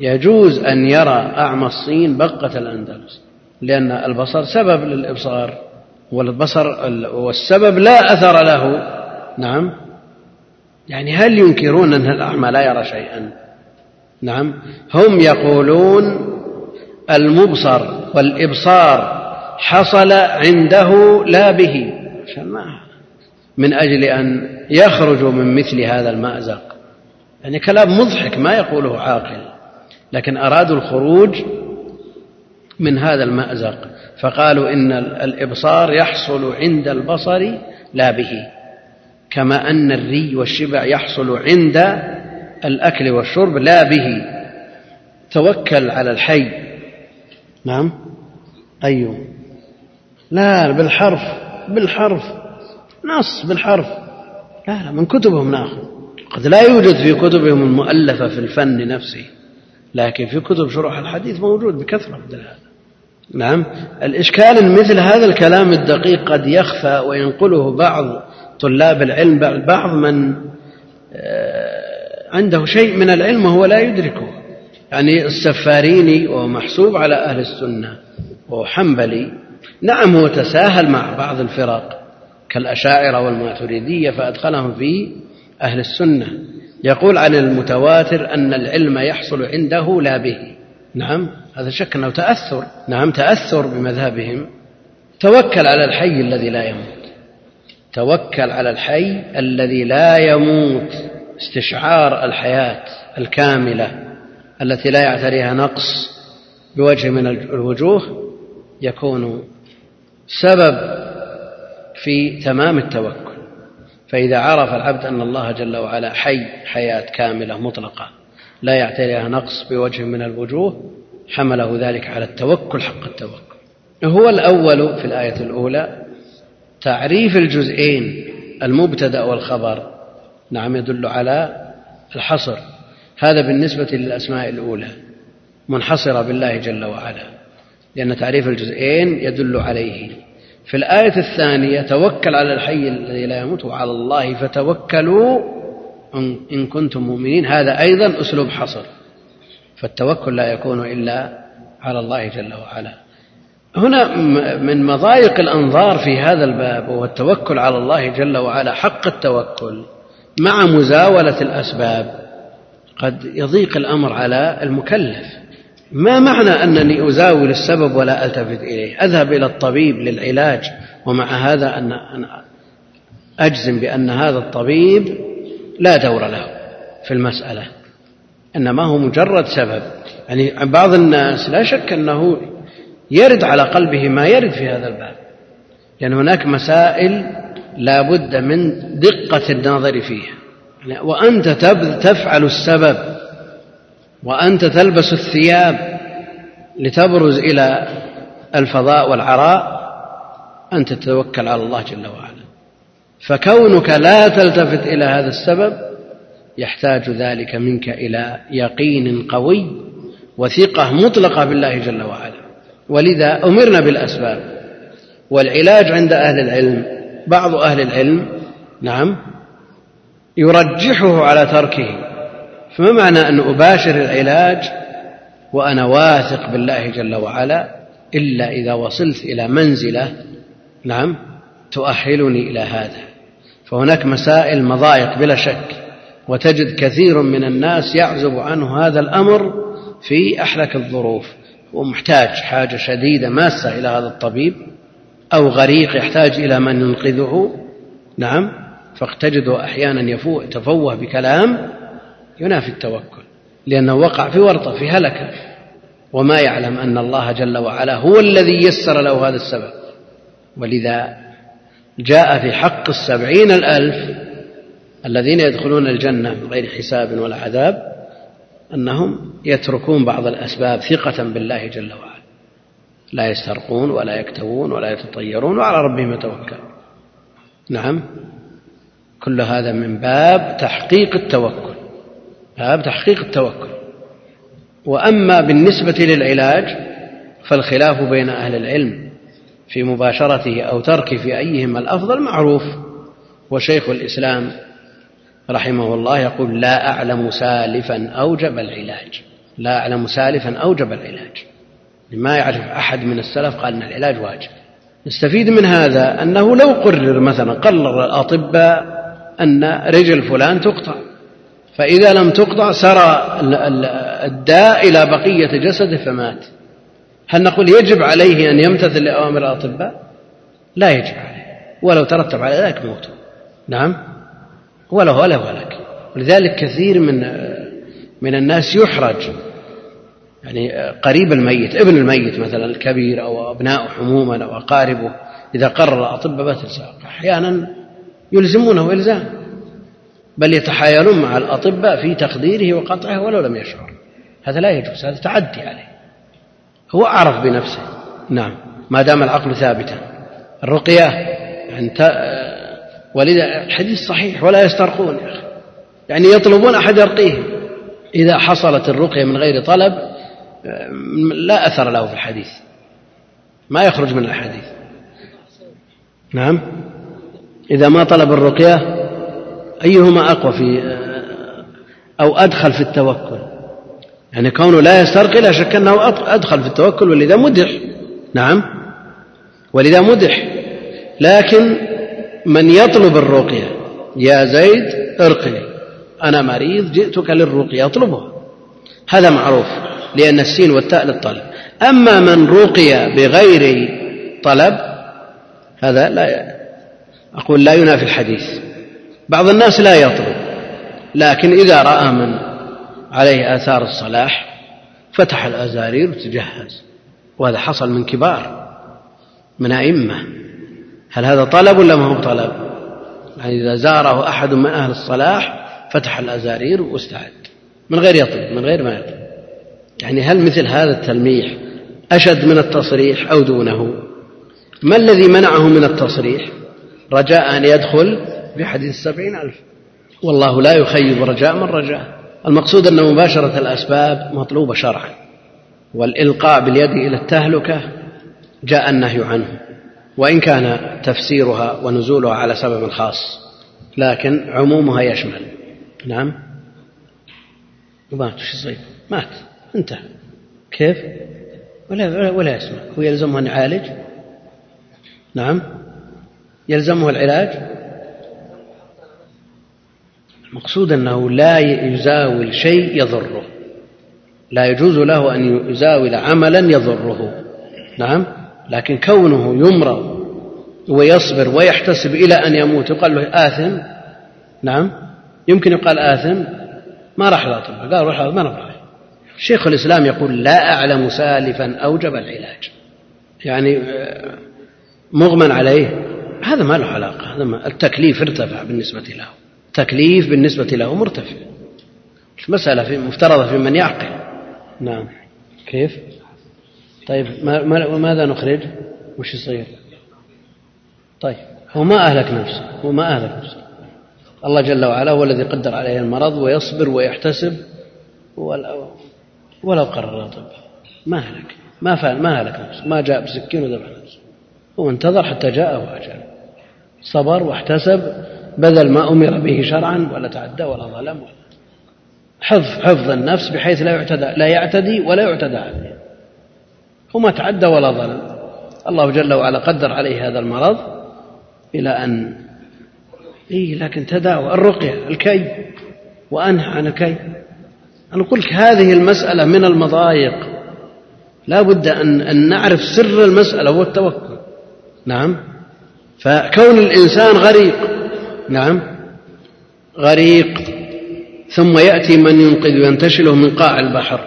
[SPEAKER 1] يجوز أن يرى أعمى الصين بقة الأندلس. لأن البصر سبب للإبصار والبصر والسبب لا أثر له. نعم. يعني هل ينكرون أن الأعمى لا يرى شيئا؟ نعم. هم يقولون المبصر والإبصار حصل عنده لا به. من أجل أن يخرجوا من مثل هذا المأزق. يعني كلام مضحك ما يقوله عاقل. لكن أرادوا الخروج من هذا المأزق. فقالوا إن الإبصار يحصل عند البصر لا به كما أن الري والشبع يحصل عند الأكل والشرب لا به. توكل على الحي. نعم؟ أيوه. لا بالحرف بالحرف. نص بالحرف. لا لا من كتبهم ناخذ. قد لا يوجد في كتبهم المؤلفة في الفن نفسه لكن في كتب شروح الحديث موجود بكثرة هذا نعم. الإشكال مثل هذا الكلام الدقيق قد يخفى وينقله بعض طلاب العلم بعض من آه، عنده شيء من العلم وهو لا يدركه. يعني السفاريني وهو محسوب على أهل السنة وهو حنبلي. نعم هو تساهل مع بعض الفرق كالأشاعرة والماتريدية فأدخلهم في أهل السنة. يقول عن المتواتر أن العلم يحصل عنده لا به. نعم. هذا شك أنه تأثر. نعم تأثر بمذهبهم. توكل على الحي الذي لا يموت. توكل على الحي الذي لا يموت. استشعار الحياة الكاملة التي لا يعتريها نقص بوجه من الوجوه يكون سبب في تمام التوكل. فإذا عرف العبد أن الله جل وعلا حي حياة كاملة مطلقة لا يعتريها نقص بوجه من الوجوه حمله ذلك على التوكل حق التوكل. هو الأول في الآية الأولى تعريف الجزئين المبتدأ والخبر. نعم يدل على الحصر. هذا بالنسبة للأسماء الأولى. منحصرة بالله جل وعلا. لأن تعريف الجزئين يدل عليه. في الآية الثانية توكل على الحي الذي لا يموت وعلى الله فتوكلوا إن كنتم مؤمنين. هذا أيضا أسلوب حصر. فالتوكل لا يكون إلا على الله جل وعلا. هنا من مضايق الأنظار في هذا الباب وهو التوكل على الله جل وعلا حق التوكل مع مزاولة الأسباب. قد يضيق الأمر على المكلف. ما معنى أنني أزاول السبب ولا ألتفت إليه؟ أذهب إلى الطبيب للعلاج ومع هذا أن أجزم بأن هذا الطبيب لا دور له في المسألة. إنما هو مجرد سبب. يعني بعض الناس لا شك أنه يرد على قلبه ما يرد في هذا الباب. لأن هناك مسائل لا بد من دقة النظر فيه وأنت تفعل السبب وأنت تلبس الثياب لتبرز إلى الفضاء والعراء أنت تتوكل على الله جل وعلا. فكونك لا تلتفت إلى هذا السبب يحتاج ذلك منك إلى يقين قوي وثقة مطلقة بالله جل وعلا. ولذا أمرنا بالأسباب. والعلاج عند أهل العلم. بعض أهل العلم نعم يرجحه على تركه. فما معنى أن أباشر العلاج وأنا واثق بالله جل وعلا إلا إذا وصلت إلى منزلة نعم تؤهلني إلى هذا؟ فهناك مسائل مضايق بلا شك. وتجد كثير من الناس يعزب عنه هذا الأمر في أحلك الظروف. ومحتاج حاجة شديدة ماسة إلى هذا الطبيب أو غريق يحتاج إلى من ينقذه. نعم فتجده أحيانا يتفوه بكلام ينافي التوكل لأنه وقع في ورطة في هلكة. وما يعلم أن الله جل وعلا هو الذي يسر له هذا السبب. ولذا جاء في حق السبعين الألف الذين يدخلون الجنة من غير حساب ولا عذاب أنهم يتركون بعض الأسباب ثقة بالله جل وعلا. لا يسترقون ولا يكتوون ولا يتطيرون وعلى ربهم يتوكلون نعم. كل هذا من باب تحقيق التوكل. باب تحقيق التوكل. وأما بالنسبة للعلاج فالخلاف بين أهل العلم في مباشرته أو تركه في ايهما الأفضل معروف. وشيخ الإسلام رحمه الله يقول لا أعلم سالفا أوجب العلاج. لا أعلم سالفا أوجب العلاج. ما يعرف أحد من السلف قال إن العلاج واجب. نستفيد من هذا أنه لو قرر مثلا قرر الأطباء أن رجل فلان تقطع. فإذا لم تقطع سرى الداء إلى بقية جسده فمات. هل نقول يجب عليه أن يمتثل لأوامر الأطباء؟ لا يجب عليه. ولو ترتب على ذلك موت نعم؟ وله ولا ولك ولذلك كثير من من الناس يحرج. يعني قريب الميت ابن الميت مثلا الكبير أو أبناء عموما أو أقاربه إذا قرر الأطباء بتلساق أحيانا يلزمونه إلزام. بل يتحايلون مع الأطباء في تقديره وقطعه ولو لم يشعر. هذا لا يجوز هذا تعدي عليه. هو أعرف بنفسه. نعم. ما دام العقل ثابتا. الرقية يعني ولذا الحديث صحيح ولا يسترقون يا أخي. يعني يطلبون أحد يرقيهم. إذا حصلت الرقية من غير طلب لا أثر له في الحديث. ما يخرج من الحديث. نعم. إذا ما طلب الرقية أيهما أقوى في أو أدخل في التوكل؟ يعني كونه لا يسترقي لا شك أنه أدخل في التوكل ولذا مدح. نعم. ولذا مدح. لكن من يطلب الرقية؟ يا زيد ارقني. أنا مريض جئتك للرقية أطلبها. هذا معروف لأن السين والتاء للطلب. أما من رقي بغير طلب هذا لا أقول لا ينافي الحديث. بعض الناس لا يطلب لكن إذا رأى من عليه آثار الصلاح فتح الأزارير وتجهز. وهذا حصل من كبار من أئمة. هل هذا طلب ولا ما هو طلب؟ يعني إذا زاره أحد من أهل الصلاح فتح الأزارير واستعد. من غير يطلب من غير ما يطلب. يعني هل مثل هذا التلميح أشد من التصريح أو دونه؟ ما الذي منعه من التصريح؟ رجاء أن يدخل بحديث السبعين ألف. والله لا يخيب رجاء من رجاء. المقصود أن مباشرة الأسباب مطلوبة شرعا. والإلقاء باليد إلى التهلكة جاء النهي عنه. وإن كان تفسيرها ونزولها على سبب خاص لكن عمومها يشمل. نعم. مات وش يصير؟ مات. انتهى. كيف؟ ولا ولا يسمع. هو يلزمه أن يعالج؟ نعم. يلزمه العلاج؟ المقصود أنه لا يزاول شيء يضره. لا يجوز له أن يزاول عملا يضره. نعم. لكن كونه يمرض ويصبر ويحتسب إلى أن يموت يقال له آثم؟ نعم. يمكن يقال آثم؟ ما راح الأطباء قال روح ما راح شيخ الإسلام يقول لا أعلم سالفا أوجب العلاج. يعني مغمى عليه. هذا ما له علاقة. هذا ما التكليف ارتفع بالنسبة له. التكليف بالنسبة له مرتفع. المسألة في مفترضة في من يعقل. نعم. كيف؟ طيب ما ماذا نخرج؟ وش يصير؟ طيب هو ما أهلك نفسه هو ما أهلك نفسه. الله جل وعلا هو الذي قدر عليه المرض ويصبر ويحتسب ولو قرر طب. ما هلك ما فعل ما هلك نفسه ما جاء بسكين وذبح نفسه. هو انتظر حتى جاءه أجل صبر واحتسب بذل ما أمر به شرعا ولا تعدى ولا ظلم. ولا حفظ حفظ النفس بحيث لا يعتدى لا يعتدي ولا يعتدى عليه. هو ما تعدى ولا ظلم الله جل وعلا قدر عليه هذا المرض إلى أن إيه لكن تداوى الرقية الكي وأنهى عن الكي أنا أقول لك هذه المسألة من المضايق. لا بد أن, أن نعرف سر المسألة هو التوكل نعم. فكون الإنسان غريق. نعم. غريق. ثم يأتي من ينقذ وينتشله من قاع البحر.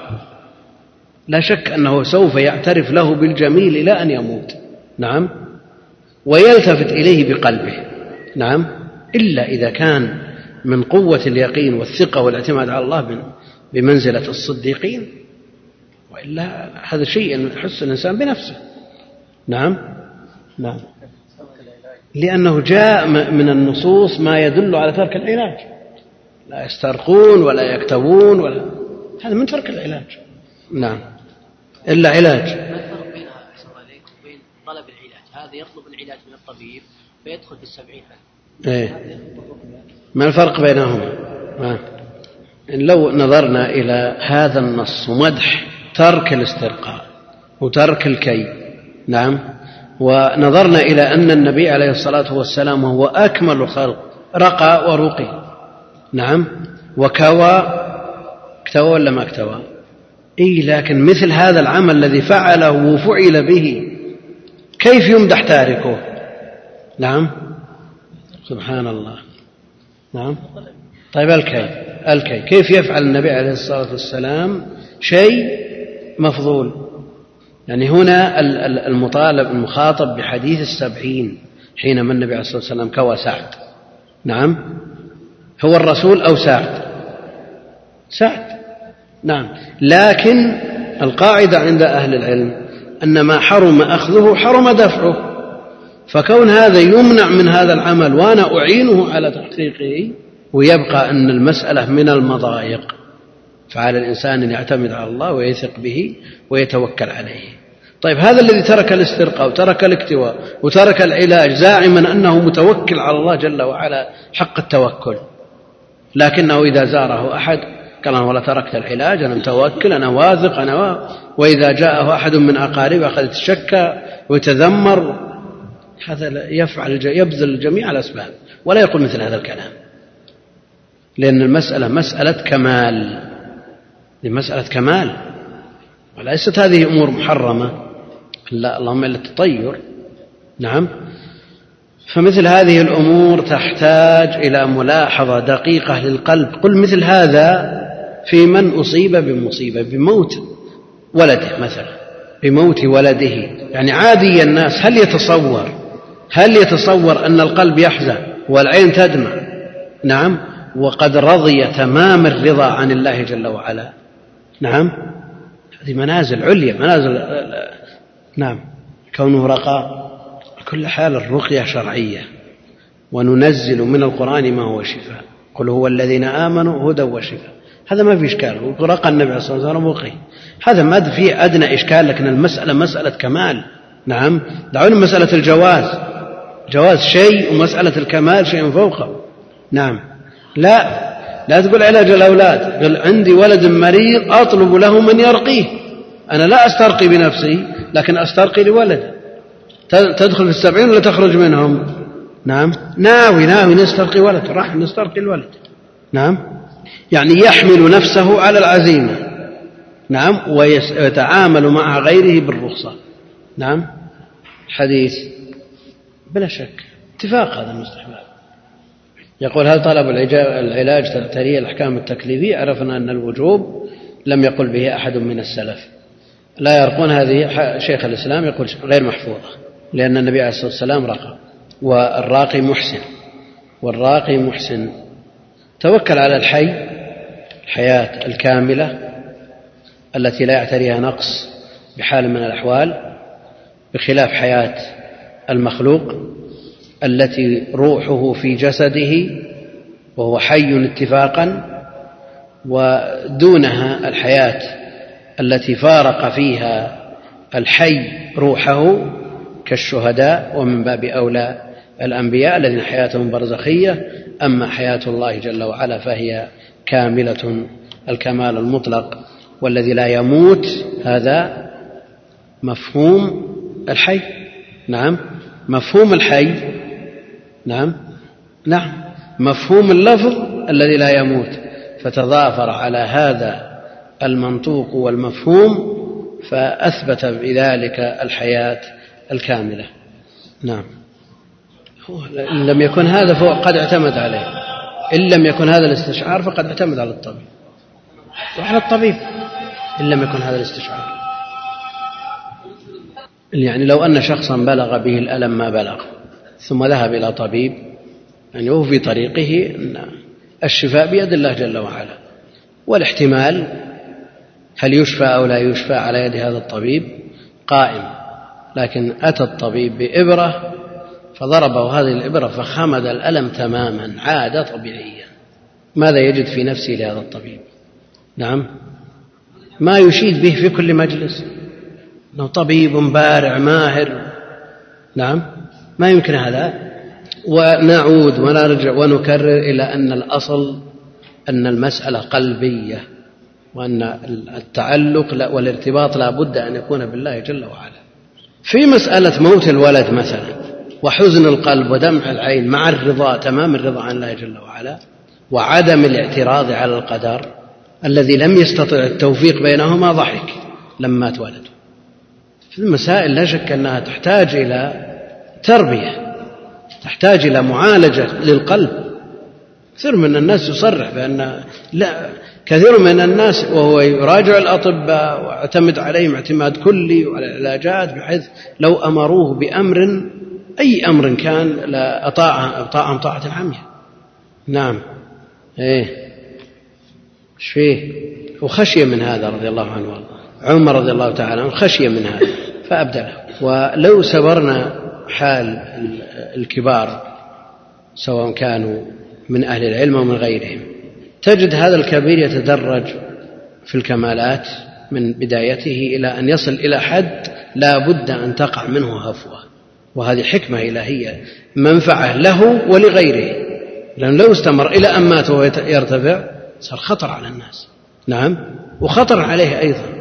[SPEAKER 1] لا شك أنه سوف يعترف له بالجميل إلى أن يموت. نعم. ويلتفت إليه بقلبه. نعم. إلا إذا كان من قوة اليقين والثقة والاعتماد على الله بمنزلة الصديقين. وإلا هذا شيء يحس الإنسان بنفسه. نعم. نعم. لأنه جاء من النصوص ما يدل على ترك العلاج. لا يسترقون ولا يكتبون ولا هذا من ترك العلاج. نعم. إلا علاج.
[SPEAKER 3] ما الفرق بين وبين طلب العلاج؟ هذا يطلب العلاج من الطبيب فيدخل في السبعين
[SPEAKER 1] إيه. ما الفرق بينهما؟ ما. لو نظرنا إلى هذا النص ومدح ترك الاسترقاء وترك الكي نعم ونظرنا إلى أن النبي عليه الصلاة والسلام هو أكمل الخلق رقى ورقي نعم وكوى اكتوى ولا ما اكتوى؟ إي لكن مثل هذا العمل الذي فعله وفعل به كيف يمدح تاركه؟ نعم. سبحان الله نعم. طيب الكي الكي. كيف يفعل النبي عليه الصلاة والسلام شيء مفضول؟ يعني هنا المطالب المخاطب بحديث السبعين حينما النبي عليه الصلاة والسلام كوى سعد. نعم. هو الرسول أو سعد؟ سعد. نعم. لكن القاعدة عند أهل العلم أن ما حرم أخذه حرم دفعه. فكون هذا يمنع من هذا العمل وأنا أعينه على تحقيقه ويبقى أن المسألة من المضايق. فعلى الإنسان أن يعتمد على الله ويثق به ويتوكل عليه. طيب هذا الذي ترك الاسترقاء وترك الاكتواء وترك العلاج زاعما أنه متوكل على الله جل وعلا حق التوكل. لكنه إذا زاره أحد قال أنا ولا تركت العلاج أنا متوكل أنا واثق أنا و... وإذا جاءه أحد من أقاربه أخذ يتشكى ويتذمر هذا يفعل يبذل جميع الأسباب ولا يقول مثل هذا الكلام. لأن المسألة مسألة كمال مسألة كمال. وليست هذه أمور محرمة. لا اللهم إلا التطير. نعم. فمثل هذه الأمور تحتاج إلى ملاحظة دقيقة للقلب. قل مثل هذا في من أصيب بمصيبة بموت ولده مثلا بموت ولده. يعني عادي الناس هل يتصور؟ هل يتصور أن القلب يحزن والعين تدمع؟ نعم. وقد رضي تمام الرضا عن الله جل وعلا. نعم. هذه منازل عليا منازل نعم. كونه رقاء كل حال الرقية شرعية. وننزل من القرآن ما هو شفاء. قل هو الذين آمنوا هدى وشفاء. هذا ما في إشكال. رقى النبي عليه وسلم وقي. هذا ما فيه أدنى إشكال لكن المسألة مسألة كمال. نعم. دعونا مسألة الجواز. جواز شيء ومسألة الكمال شيء فوقه. نعم. لا. لا تقول علاج الأولاد قل عندي ولد مريض أطلب له من يرقيه. أنا لا أسترقي بنفسي لكن أسترقي لولد. تدخل في السبعين ولا تخرج منهم؟ نعم. ناوي ناوي نسترقي ولد. راح نسترقي الولد. نعم. يعني يحمل نفسه على العزيمة. نعم ويتعامل مع غيره بالرخصة. نعم حديث بلا شك. اتفاق هذا المستحباب. يقول هل طلب العلاج تلي الأحكام التكليفية؟ عرفنا أن الوجوب لم يقل به أحد من السلف. لا يرقون هذه شيخ الإسلام يقول غير محفوظة لأن النبي عليه الصلاة والسلام رقى. والراقي محسن. والراقي محسن. توكل على الحي الحياة الكاملة التي لا يعتريها نقص بحال من الأحوال بخلاف حياة المخلوق التي روحه في جسده وهو حي اتفاقا ودونها الحياة التي فارق فيها الحي روحه كالشهداء ومن باب أولى الأنبياء الذين حياتهم برزخية أما حياة الله جل وعلا فهي كاملة الكمال المطلق والذي لا يموت هذا مفهوم الحي. نعم. مفهوم الحي. نعم. نعم. مفهوم اللفظ الذي لا يموت. فتضافر على هذا المنطوق والمفهوم فأثبت بذلك الحياة الكاملة. نعم. إن لم يكن هذا فهو قد اعتمد عليه. إن لم يكن هذا الاستشعار فقد اعتمد على الطبيب. وعلى الطبيب. إن لم يكن هذا الاستشعار. يعني لو أن شخصا بلغ به الألم ما بلغ ثم ذهب إلى طبيب يعني وهو في طريقه أن الشفاء بيد الله جل وعلا. والاحتمال هل يشفى أو لا يشفى على يد هذا الطبيب؟ قائم. لكن أتى الطبيب بإبرة فضربه هذه الإبرة فخمد الألم تماما عاد طبيعيا. ماذا يجد في نفسه لهذا الطبيب؟ نعم. ما يشيد به في كل مجلس. إنه طبيب بارع ماهر. نعم. ما يمكن هذا. ونعود ونرجع ونكرر إلى أن الأصل أن المسألة قلبية وأن التعلق والارتباط لا بد أن يكون بالله جل وعلا. في مسألة موت الولد مثلا وحزن القلب ودمع العين مع الرضا تمام؟ الرضا عن الله جل وعلا. وعدم الاعتراض على القدر الذي لم يستطع التوفيق بينهما ضحك لما مات ولده في المسائل لا شك أنها تحتاج إلى تربية تحتاج إلى معالجة للقلب. كثير من الناس يصرح بأن لا كثير من الناس وهو يراجع الأطباء واعتمد عليهم اعتماد كلي وعلى العلاجات بحيث لو أمروه بأمر أي أمر كان لاطاع أطاعهم طاعة عمياء نعم. إيه. إيش فيه؟ وخشي من هذا رضي الله عنه وارضاه عمر رضي الله تعالى عنه خشي من هذا. فأبدله. ولو سبرنا حال الكبار سواء كانوا من أهل العلم أو من غيرهم تجد هذا الكبير يتدرج في الكمالات من بدايته إلى أن يصل إلى حد لا بد أن تقع منه هفوة. وهذه حكمة إلهية منفعة له ولغيره. لأنه لو استمر إلى أن مات وهو يرتفع صار خطر على الناس. نعم؟ وخطر عليه أيضا.